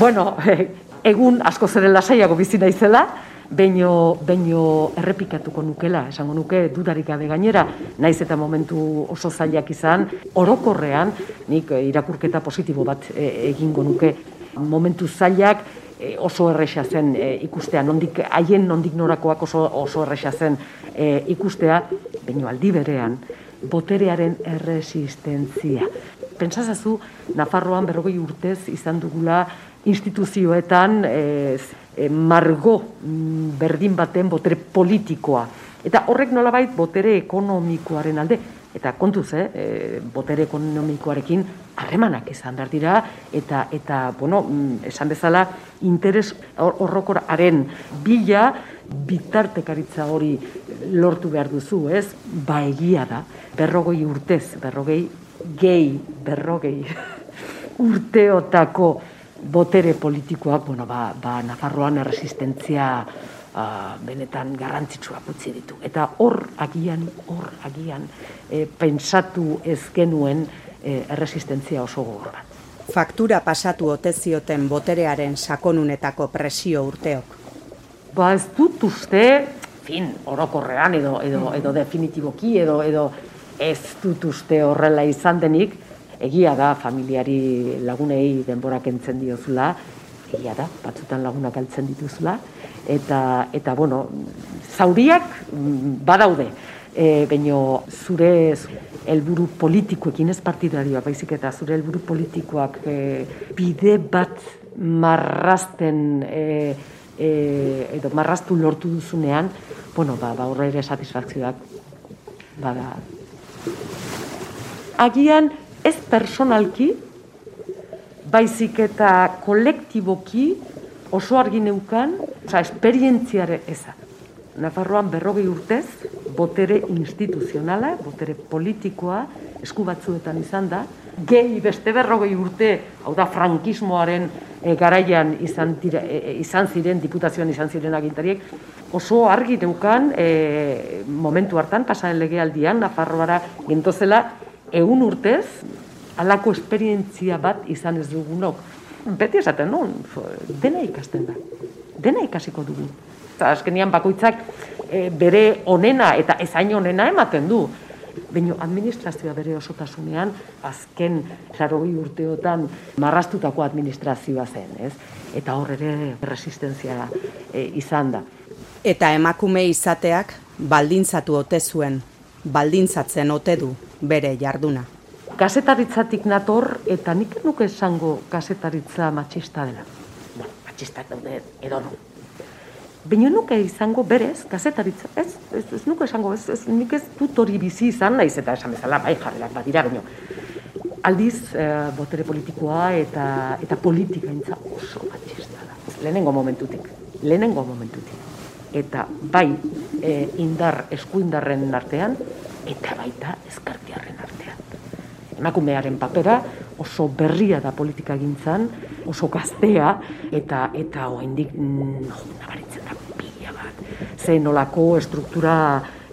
Bueno, egun asko zeren lasaiago bizi naizela, Beino, beino errepikatuko nukela, esango nuke dudarik gabe gainera, naiz eta momentu oso zailak izan, orokorrean, nik eh, irakurketa positibo bat eh, egingo nuke, momentu zailak eh, oso erresa zen ikustea, nondik, haien nondik norakoak oso, oso erresa zen ikustea, baino aldi berean, boterearen erresistentzia. Pentsazazu, Nafarroan berrogei urtez izan dugula instituzioetan e, margo mm, berdin baten botere politikoa. Eta horrek nolabait botere ekonomikoaren alde, eta kontuz, eh, e, botere ekonomikoarekin harremanak izan behar dira, eta, eta bueno, mm, esan bezala, interes horrokoraren bila, bitartekaritza hori lortu behar duzu, ez? Ba egia da, berrogei urtez, berrogei, gehi, berrogei urteotako botere politikoak, bueno, ba, ba Nafarroan erresistentzia uh, benetan garrantzitsuak utzi ditu. Eta hor agian, hor agian, e, pensatu ez genuen e, erresistentzia oso gogor bat. Faktura pasatu ote zioten boterearen sakonunetako presio urteok. Ba ez dut uste, fin, orokorrean edo, edo, edo definitiboki edo, edo ez dut uste horrela izan denik, egia da familiari lagunei denborak entzen diozula, egia da, batzutan lagunak altzen dituzula, eta, eta bueno, zauriak mm, badaude, e, baino zure helburu politikoekin ez partidarioak, baizik eta zure helburu politikoak e, bide bat marrasten e, e, edo marrastu lortu duzunean, bueno, ba, ba horre ere satisfakzioak bada. Agian, ez personalki, baizik eta kolektiboki oso argi neukan, oza, esperientziare eza. Nafarroan berrogei urtez, botere instituzionala, botere politikoa, esku batzuetan izan da, gehi beste berrogei urte, hau da, frankismoaren e, garaian izan, tira, e, izan ziren, diputazioan izan ziren agintariek, oso argi neukan, e, momentu hartan, pasaren legealdian, Nafarroara gintozela, egun urtez, alako esperientzia bat izan ez dugunok. Beti esaten nun, dena ikasten da. Dena ikasiko dugu. Eta azkenian bakoitzak e, bere onena eta ezain onena ematen du. Baina administrazioa bere osotasunean, azken zarogei urteotan marrastutako administrazioa zen, ez? Eta hor ere resistenzia e, izan da. Eta emakume izateak baldintzatu ote zuen, baldintzatzen ote du bere jarduna. Kasetaritzatik nator eta nik nuke esango kasetaritza matxista dela. No, matxistak daude edo no. Baina nuke izango berez, kasetaritza, ez, ez, ez nuke esango, ez, ez, nik ez dut hori bizi izan naiz eta esan bezala, bai jarrerak badira, baina aldiz eh, botere politikoa eta eta politika intza oso matxista da. Lehenengo momentutik, lehenengo momentutik. Eta bai e, indar, eskuindarren artean, eta baita ezkartiarren artean. Emakumearen papera oso berria da politika gintzan, oso gaztea, eta eta oraindik mm, nabaritzen da pila bat. Ze nolako estruktura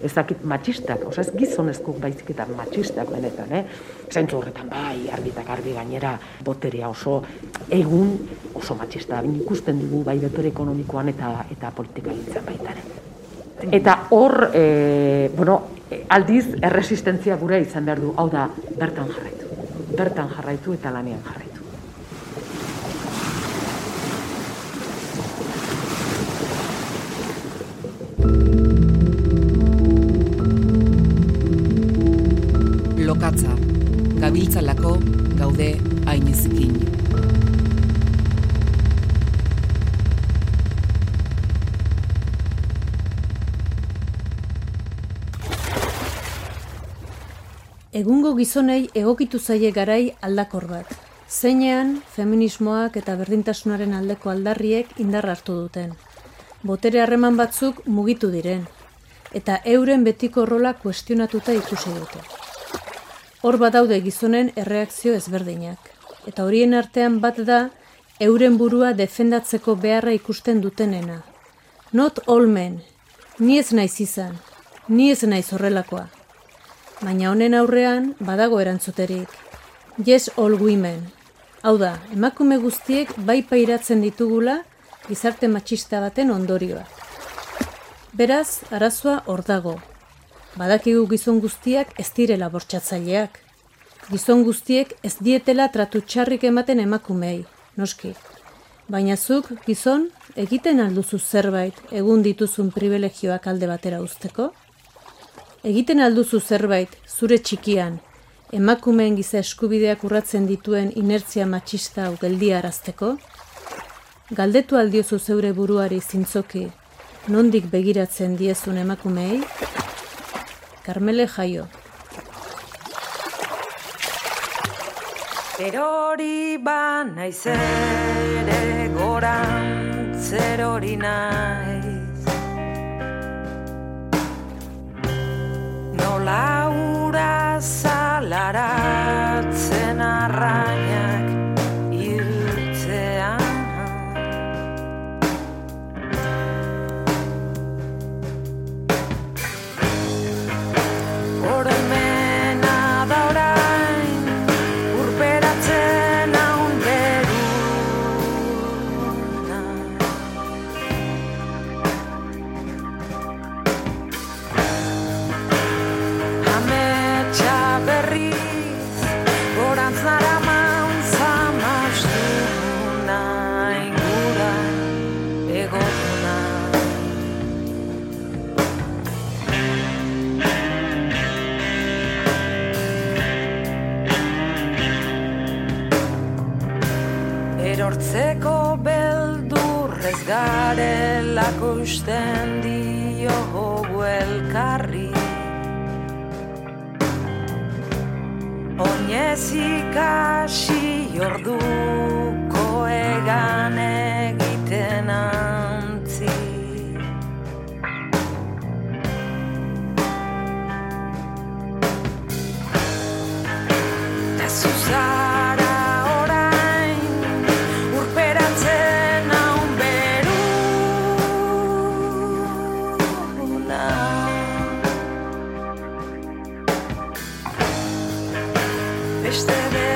ez dakit matxistak, oza ez gizonezko baizik eta matxistak benetan, eh? Zentzu horretan bai, argitak argi gainera boterea oso egun oso matxista, ikusten dugu bai betore ekonomikoan eta eta politika gintzan baita Eta hor, e, bueno, aldiz erresistentzia gure izan behar du, hau da, bertan jarraitu. Bertan jarraitu eta lanean jarraitu. Lokatza, gabiltzalako gaude hain Egungo gizonei egokitu zaie garai aldakor bat. Zeinean, feminismoak eta berdintasunaren aldeko aldarriek indar hartu duten. Botere harreman batzuk mugitu diren, eta euren betiko rola kuestionatuta ikusi dute. Hor badaude gizonen erreakzio ezberdinak, eta horien artean bat da euren burua defendatzeko beharra ikusten dutenena. Not all men, ni ez naiz izan, ni ez naiz horrelakoa. Baina honen aurrean badago erantzuterik. Yes all women. Hau da, emakume guztiek bai pairatzen ditugula gizarte matxista baten ondorioa. Beraz, arazoa hor dago. Badakigu gizon guztiak ez direla bortxatzaileak. Gizon guztiek ez dietela tratu txarrik ematen emakumei, noski. Baina zuk, gizon, egiten alduzu zerbait egun dituzun privilegioak alde batera usteko? Egiten alduzu zerbait zure txikian, emakumeen giza eskubideak urratzen dituen inertzia matxista hau geldiarazteko? Galdetu aldiozu zeure buruari zintzoki, nondik begiratzen diezun emakumeei? Carmele Jaio. Erori ba naiz ere gorantz erori naiz Nola ura garelako usten dio elkarri Oinez ikasi orduko Beste dena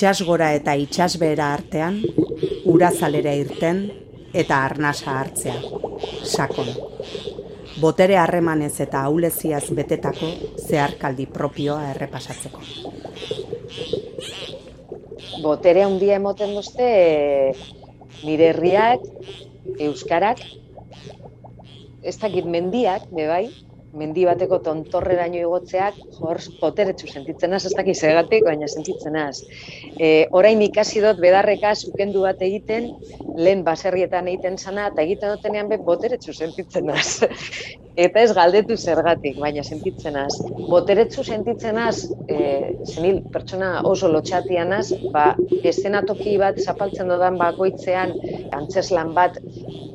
Itxasgora eta itxasbehera artean, urazalera irten eta arnasa hartzea, sakon. botere harremanez eta auleziaz betetako zeharkaldi propioa errepasatzeko. botere handia emoten duzte e, nire herriak, euskarak, ez dakit mendiak, be bai, mendi bateko tontorreraino igotzeak, hor boteretsu sentitzen az, ez dakit segatik, baina sentitzen az. E, orain ikasi dut bedarreka zukendu bat egiten, lehen baserrietan egiten sana, eta egiten dutenean be boteretsu sentitzen az. Eta ez galdetu zergatik, baina sentitzen az. Boteretsu sentitzen az, e, zenil pertsona oso lotxatian az, ba, eszenatoki bat zapaltzen dudan bakoitzean, antzeslan bat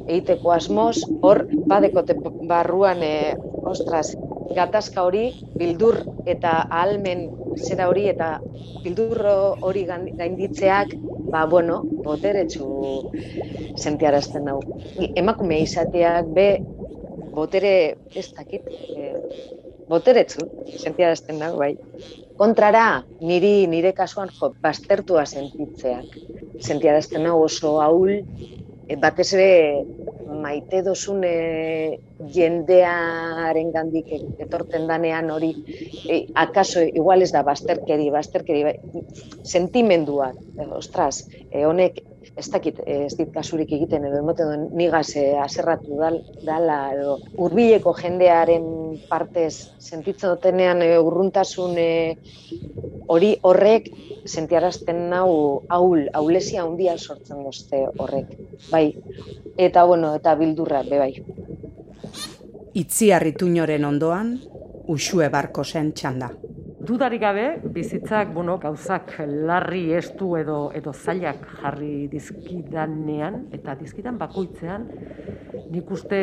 egiteko asmoz, hor badekote barruan, e, ostras, gatazka hori, bildur eta ahalmen zera hori eta bildur hori gainditzeak, ba, bueno, boteretsu sentiarazten dau. Emakume izateak be, botere, ez dakit, e, boteretsu sentiarazten dau, bai. Kontrara, niri nire kasuan jo, baztertua sentitzeak. Sentiarazten hau oso ahul, batez ere maite dozun e, jendearen gandik etorten danean hori, e, akaso, igual ez da bazterkeri, bazterkeri, bai, sentimenduak, e, ostras, e, honek ez dakit, e, ez dit kasurik egiten edo emoten duen nigaz e, aserratu dal, dala edo hurbileko jendearen partez sentitzen dutenean e, urruntasun e, hori horrek sentiarazten nau aul, aulezia handia sortzen dozte horrek, bai. Eta bueno, eta bildurra, be bai. Itziarrituñoren ondoan, Uxue Barkosen txanda. Dudarik gabe, bizitzak, bueno, gauzak larri estu edo edo zailak jarri dizkidanean eta dizkidan bakoitzean nik uste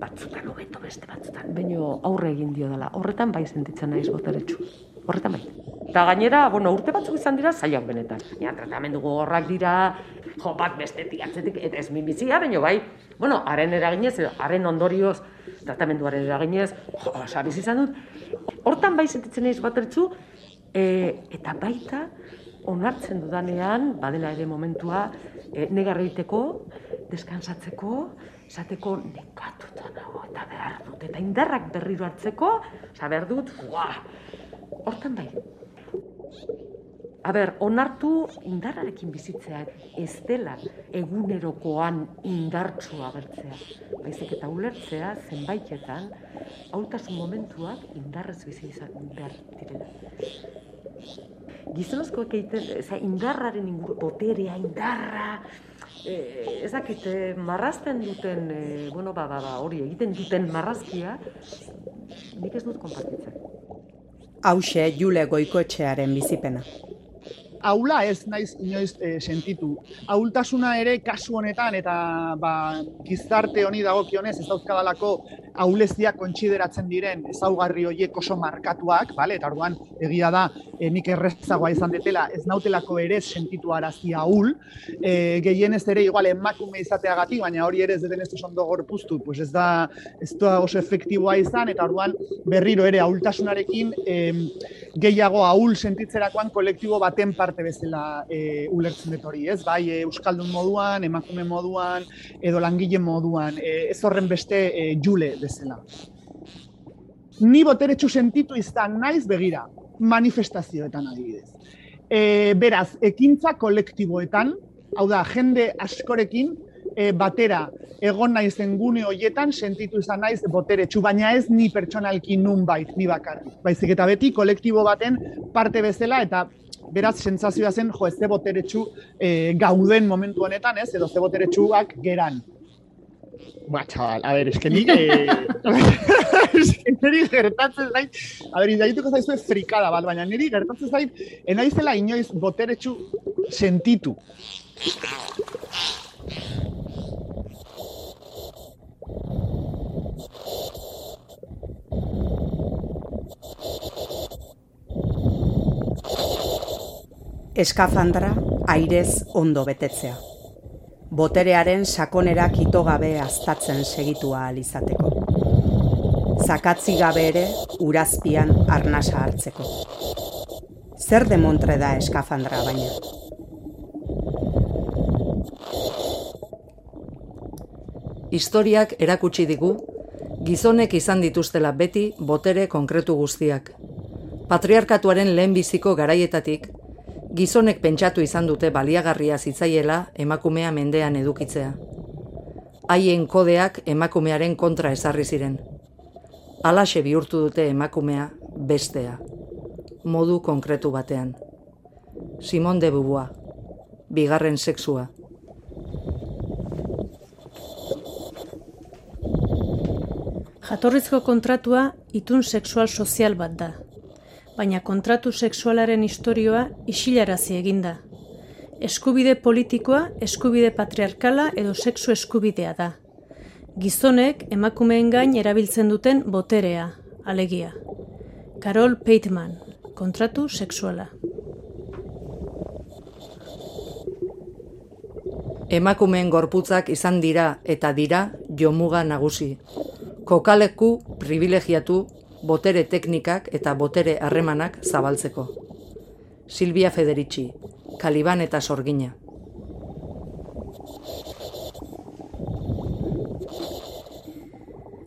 batzutan hobeto beste batzutan baino aurre egin dio dela. Horretan bai sentitzen naiz boteretsu. Horretan bai. Eta gainera, bueno, urte batzuk izan dira zailak benetan. Ja, tratamendu gogorrak dira, jo bat bestetik atzetik, eta ez minbizia, baino bai, bueno, haren eraginez, haren ondorioz, tratamenduaren eraginez, jo, sabiz izan dut, hortan bai sentitzen naiz boteretsu, e, eta baita, onartzen dudanean, badela ere momentua, e, negar egiteko, deskansatzeko, esateko nekatuta nago eta behar dut, eta indarrak berriro hartzeko, oza, behar dut, uah, hortan bai. A ber, onartu indarrarekin bizitzeak ez dela egunerokoan indartsua agertzea. Baizik eta ulertzea zenbaitetan hautasun momentuak indarrez bizi izan behar direla. Gizonezkoek egiten, eza, indarraren inguru, boterea, indarra, eh, ez dakit, eh, marrazten duten, eh, bueno, ba, ba, ba, hori egiten duten marrazkia, nik ez dut konpartitzen. Hauxe Jule Goikoetxearen bizipena. Aula ez naiz inoiz e, sentitu. Ahultasuna ere kasu honetan eta ba, gizarte honi dagokionez ez dauzkadalako auleziak kontsideratzen diren ezaugarri horiek oso markatuak, bale? eta orduan egia da e, nik errezagoa izan detela ez nautelako ere sentitu arazi ahul, e, gehienez ere igual emakume izateagatik, baina hori ere ez deten ez ondo gorpuztu, pues ez da, ez da oso efektiboa izan, eta orduan berriro ere ahultasunarekin em, gehiago ahul sentitzerakoan kolektibo baten parte bezala e, ulertzen dut hori, ez? Bai, e, euskaldun moduan, emakume moduan, edo langile moduan, e, ez horren beste e, jule bezala. Ni boteretsu sentitu izan naiz begira, manifestazioetan adibidez. E, beraz, ekintza kolektiboetan, hau da, jende askorekin, e, batera egon naizen gune hoietan sentitu izan naiz boteretsu, baina ez ni pertsonalki nunbait, ni bakarrik. Baizik eta beti kolektibo baten parte bezala eta beraz sentsazioa zen jo ez ze boteretsu e, gauden momentu honetan, ez? Edo ze boteretsuak geran. Ba, chaval, a ver, es que ni... Eh, es que niri gertatzen zait, a ver, indaituko zaizue frikada bat, baina niri gertatzen zait, enaizela inoiz boteretsu sentitu. Eskafandra airez ondo betetzea. Boterearen sakonerak itogabe aztatzen segitua ahal izateko. Zakatzi gabe ere urazpian arnasa hartzeko. Zer demontre da eskafandra baina? Historiak erakutsi digu, Gizonek izan dituztela beti botere konkretu guztiak. Patriarkatuaren lehenbiziko garaietatik, gizonek pentsatu izan dute baliagarria zitzaiela emakumea mendean edukitzea. Haien kodeak emakumearen kontra ezarri ziren. Alaxe bihurtu dute emakumea bestea, modu konkretu batean. Simon de Beauvoir, bigarren sexua. Jatorrizko kontratua itun sexual sozial bat da. Baina kontratu sexualaren historioa isilarazi eginda. Eskubide politikoa, eskubide patriarkala edo sexu eskubidea da. Gizonek emakumeen gain erabiltzen duten boterea, alegia. Carol Peitman, kontratu sexuala. Emakumeen gorputzak izan dira eta dira jomuga nagusi. Kokaleku privilegiatu botere teknikak eta botere harremanak zabaltzeko. Silvia Federici, Kaliban eta Sorgina.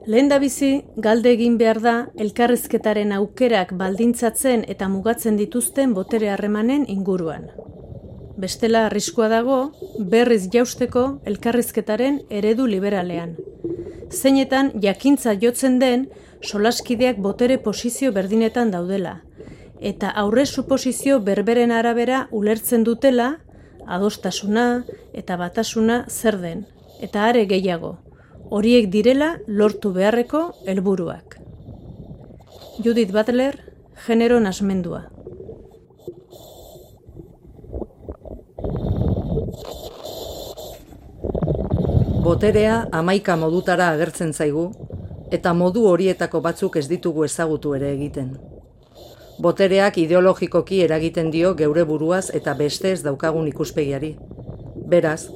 Lehen da bizi, galde egin behar da elkarrizketaren aukerak baldintzatzen eta mugatzen dituzten botere harremanen inguruan. Bestela arriskua dago, berriz jausteko elkarrizketaren eredu liberalean. Zeinetan jakintza jotzen den solaskideak botere posizio berdinetan daudela. Eta aurre suposizio berberen arabera ulertzen dutela, adostasuna eta batasuna zer den. Eta are gehiago, horiek direla lortu beharreko helburuak. Judith Butler, genero nasmendua. Boterea amaika modutara agertzen zaigu, eta modu horietako batzuk ez ditugu ezagutu ere egiten. Botereak ideologikoki eragiten dio geure buruaz eta beste ez daukagun ikuspegiari. Beraz,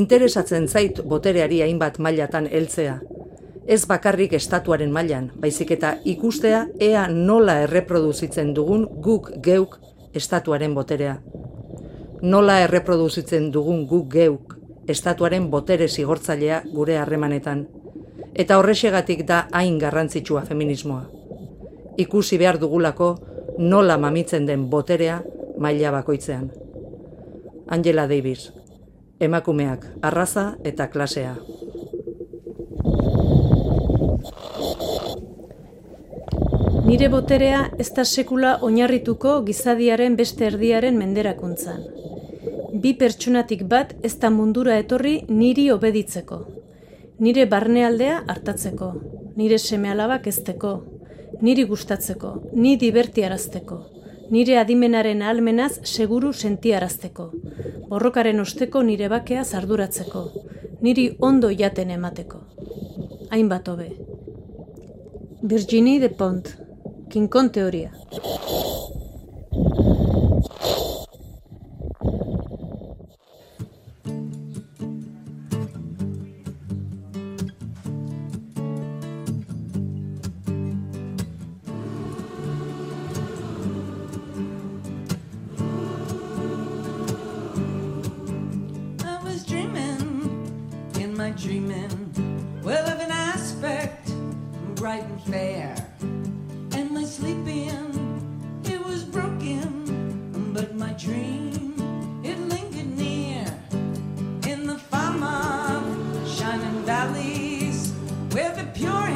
interesatzen zait botereari hainbat mailatan heltzea. Ez bakarrik estatuaren mailan, baizik eta ikustea ea nola erreproduzitzen dugun guk geuk estatuaren boterea. Nola erreproduzitzen dugun guk geuk estatuaren botere zigortzailea gure harremanetan. Eta horrexegatik da hain garrantzitsua feminismoa. Ikusi behar dugulako nola mamitzen den boterea maila bakoitzean. Angela Davis, emakumeak, arraza eta klasea. Nire boterea ez da sekula oinarrituko gizadiaren beste erdiaren menderakuntzan. Bi pertsonatik bat ez da mundura etorri niri obeditzeko. Nire barnealdea hartatzeko, nire seme alabak ezteko, niri gustatzeko, ni divertiarazteko, nire adimenaren ahalmenaz seguru sentiarazteko, borrokaren osteko nire bakea zarduratzeko, niri ondo jaten emateko. Hainbat hobe. Virginie de Pont, Kinkon teoria. Dreaming, well of an aspect bright and fair. And my sleeping, it was broken, but my dream, it lingered near. In the farm shining valleys, where the pure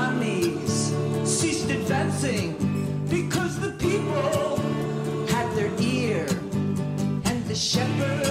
armies ceased advancing because the people had their ear and the shepherd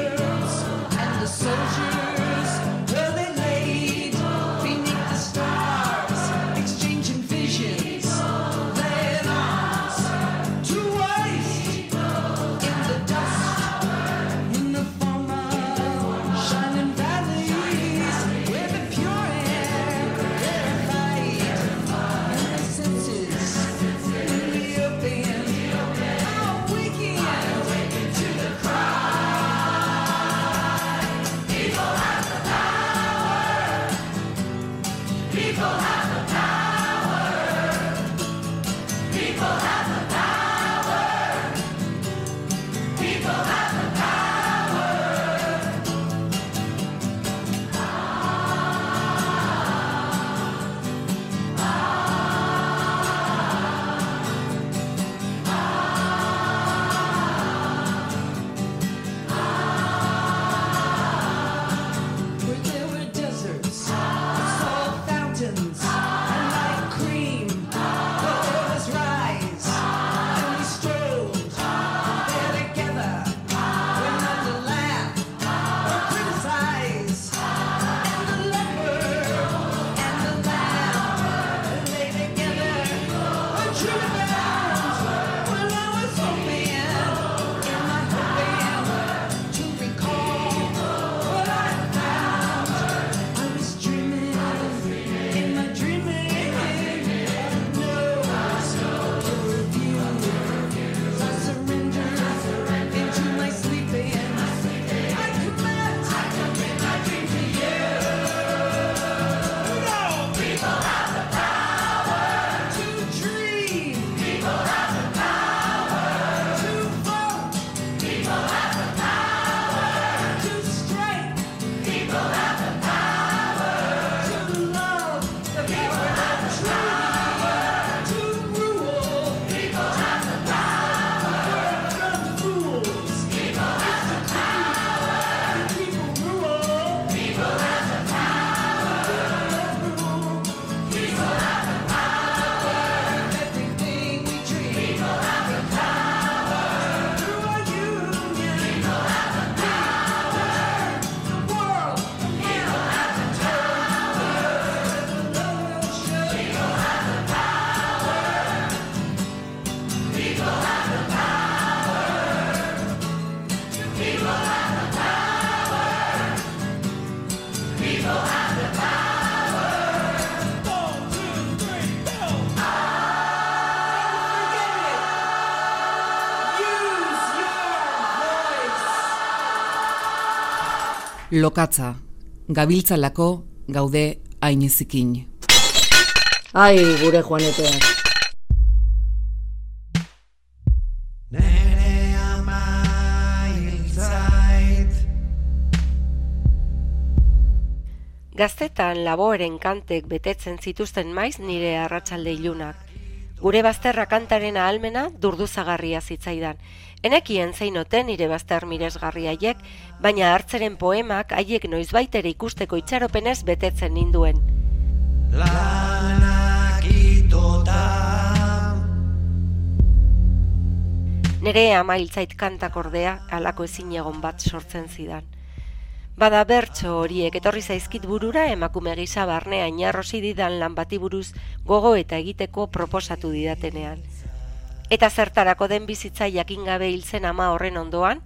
Lokatza, gabiltzalako gaude ainezikin. Ai, gure joaneteak. Gaztetan laboeren kantek betetzen zituzten maiz nire arratsalde ilunak. Gure bazterra kantaren ahalmena durduzagarria zitzaidan. Enekien zeinoten nire bazter miresgarriaiek, baina hartzeren poemak haiek noizbait ere ikusteko itxaropenez betetzen ninduen. Nere ama hiltzait kantak ordea halako ezin egon bat sortzen zidan. Bada bertso horiek etorri zaizkit burura emakume gisa barnea inarrosi didan lan bati buruz gogo eta egiteko proposatu didatenean. Eta zertarako den bizitza jakin gabe hiltzen ama horren ondoan,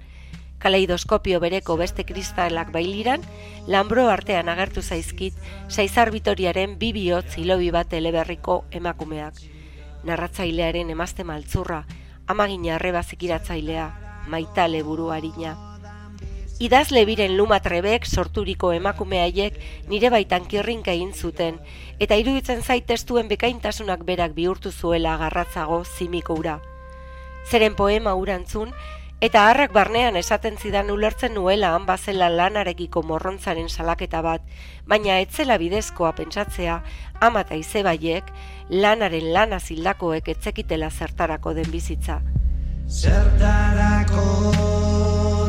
kaleidoskopio bereko beste kristalak bailiran, lambro artean agertu zaizkit, saizar bitoriaren bi bihotz hilobi bat eleberriko emakumeak. Narratzailearen emazte maltzurra, amagina arreba zikiratzailea, maitale buru harina. Idazle biren luma trebek sorturiko emakume haiek nire baitan kirrinka egin zuten, eta iruditzen zait testuen bekaintasunak berak bihurtu zuela garratzago zimiko ura. Zeren poema urantzun, eta harrak barnean esaten zidan ulertzen nuela han bazela lanarekiko morrontzaren salaketa bat, baina etzela bidezkoa pentsatzea, ama eta izebaiek, lanaren lana zildakoek etzekitela zertarako den bizitza. Zertarako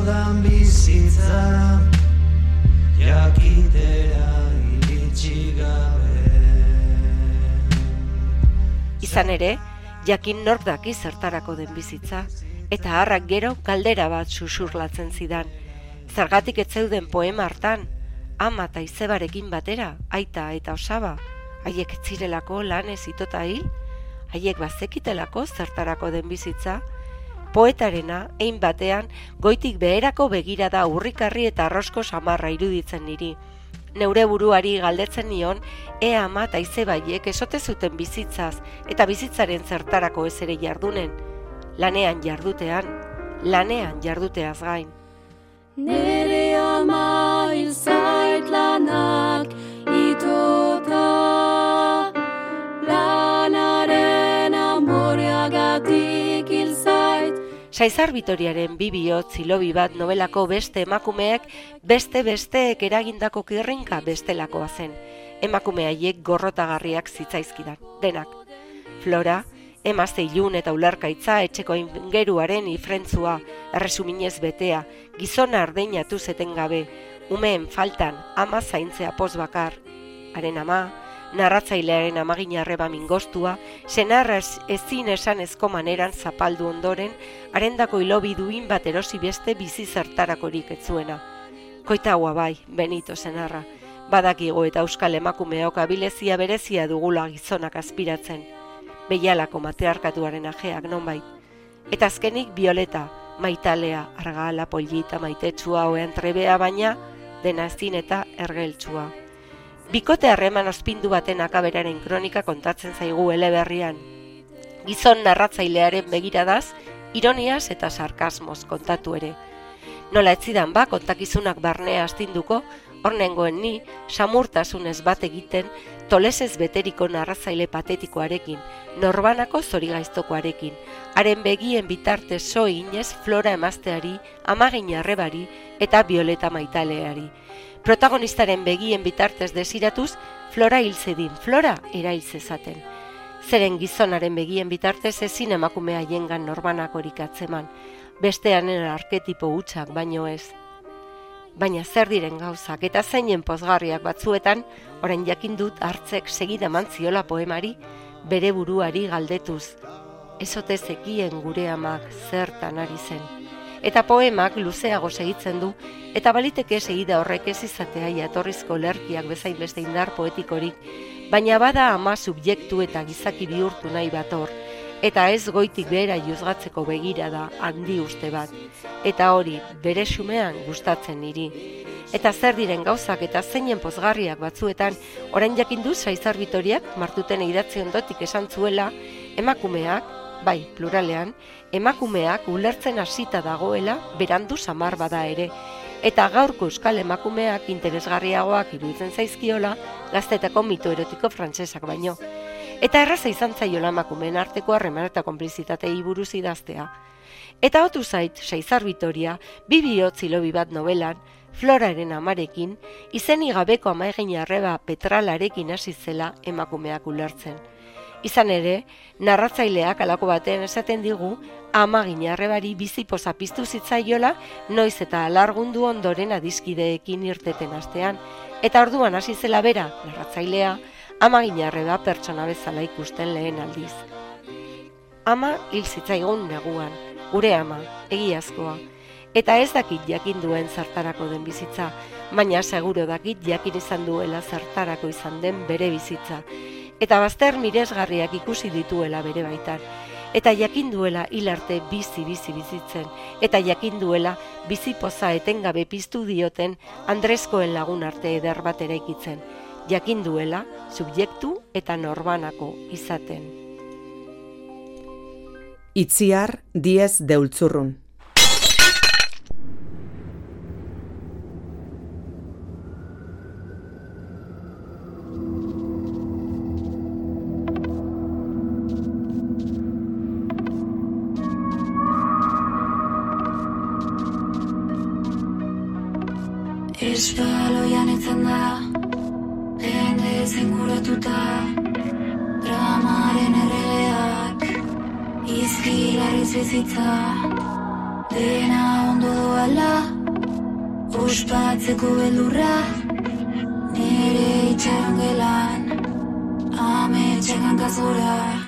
dan bizitza Jakitera iritsi gabe Izan ere, jakin nork daki zertarako den bizitza, eta harrak gero galdera bat susurlatzen zidan. Zergatik ez zeuden poema hartan, ama eta izebarekin batera, aita eta osaba, haiek ez zirelako lanez itota hil, haiek bazekitelako zertarako den bizitza, poetarena, ein batean, goitik beherako begirada urrikarri eta arrosko samarra iruditzen niri. Neure buruari galdetzen nion, ea ama eta izebaiek esote zuten bizitzaz eta bizitzaren zertarako ez ere jardunen. Lanean jardutean, lanean jarduteaz gain. Nere ama hil zait lanak Saizar bi bihotz hilobi bat novelako beste emakumeek beste besteek eragindako kirrinka bestelakoa zen. Emakume haiek gorrotagarriak zitzaizkidan, denak. Flora, emazte ilun eta ularkaitza etxeko ingeruaren ifrentzua, erresuminez betea, gizona ardeinatu zeten gabe, umeen faltan ama zaintzea poz bakar. Haren ama, narratzailearen amagina arreba mingostua, senarra ez- ezin esan ezko maneran zapaldu ondoren, arendako hilobi duin bat erosi beste bizi zertarakorik ez zuena. Koitaua bai, Benito senarra, badakigo eta euskal emakumeok abilezia berezia dugula gizonak aspiratzen. Beialako matriarkatuaren ajeak nonbait. Eta azkenik Violeta, maitalea, argala, polita, maitetsua, oean trebea baina, dena ezin eta ergeltsua. Bikote harreman ospindu baten akaberaren kronika kontatzen zaigu eleberrian. Gizon narratzailearen begiradaz, ironiaz eta sarkasmoz kontatu ere. Nola etzidan ba kontakizunak barnea astinduko, hornengoen ni, samurtasunez bat egiten, tolesez beteriko narratzaile patetikoarekin, norbanako zorigaiztokoarekin, haren begien bitarte so inez flora emazteari, amagin arrebari eta violeta maitaleari. Protagonistaren begien bitartez desiratuz, flora hil zedin, flora erail zezaten. Zeren gizonaren begien bitartez ezin emakume haiengan norbanakorik atzeman, besteanen arketipo hutsak baino ez. Baina zer diren gauzak eta zeinen pozgarriak batzuetan, orain jakin dut hartzek segida mantziola poemari, bere buruari galdetuz. Ezote zekien gure amak zertan ari zen. Eta poemak luzeago segitzen du, eta baliteke segida horrek ez izatea jatorrizko lerkiak bezain beste indar poetikorik, baina bada ama subjektu eta gizaki bihurtu nahi bator, eta ez goitik behera juzgatzeko begira da handi uste bat, eta hori bere xumean gustatzen niri. Eta zer diren gauzak eta zeinen pozgarriak batzuetan, orain jakin du Saizar Bitoriak martuten idatzi ondotik esan zuela, emakumeak, bai, pluralean, emakumeak ulertzen hasita dagoela berandu samar bada ere, eta gaurko euskal emakumeak interesgarriagoak iruditzen zaizkiola gaztetako mito erotiko frantsesak baino. Eta erraza izan zaiola emakumeen arteko harreman eta konplizitatei buruz idaztea. Eta otu zait, Saizar Vitoria, bi bihotz hilobi bat novelan, Floraren amarekin, izeni gabeko amaegin arreba petralarekin hasi zela emakumeak ulertzen. Izan ere, narratzaileak alako batean esaten digu, amagin arrebari bizipoza piztu zitzaiola, noiz eta alargundu ondoren adiskideekin irteten astean, eta orduan hasi zela bera, narratzailea, amagin arreba pertsona bezala ikusten lehen aldiz. Ama hil zitzaigun neguan, gure ama, egiazkoa, eta ez dakit jakin duen zertarako den bizitza, baina seguro dakit jakin izan duela zertarako izan den bere bizitza, eta bazter miresgarriak ikusi dituela bere baitan, eta jakin duela hil arte bizi bizi bizitzen, eta jakin duela bizi poza etengabe piztu dioten Andreskoen lagun arte eder bat eraikitzen, jakin duela subjektu eta norbanako izaten. Itziar Diez Deultzurrun. Bizitza. Dena ondo doala Ospatzeko beldurra Nire itxaron gelan Ame txekan kazora Esan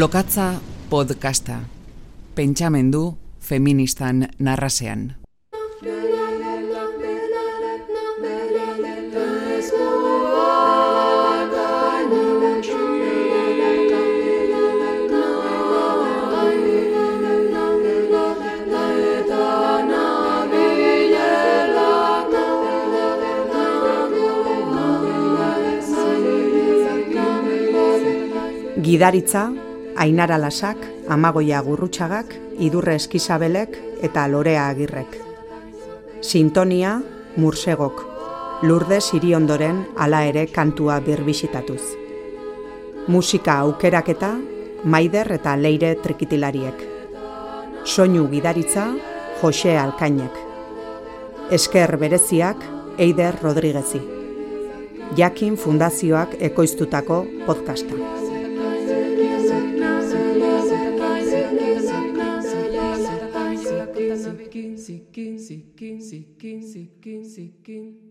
Lokatza podcasta. Pentsamendu feministan narrasean. gidaritza, Ainara Lasak, Amagoia Gurrutxagak, Idurre Eskizabelek eta Lorea Agirrek. Sintonia, Mursegok, Lurde Siriondoren hala ere kantua birbisitatuz. Musika aukeraketa, Maider eta Leire Trikitilariek. Soinu gidaritza, Jose Alkainek. Esker bereziak, Eider Rodriguezi. Jakin Fundazioak ekoiztutako podcasta. seeking, seeking, seeking, seeking.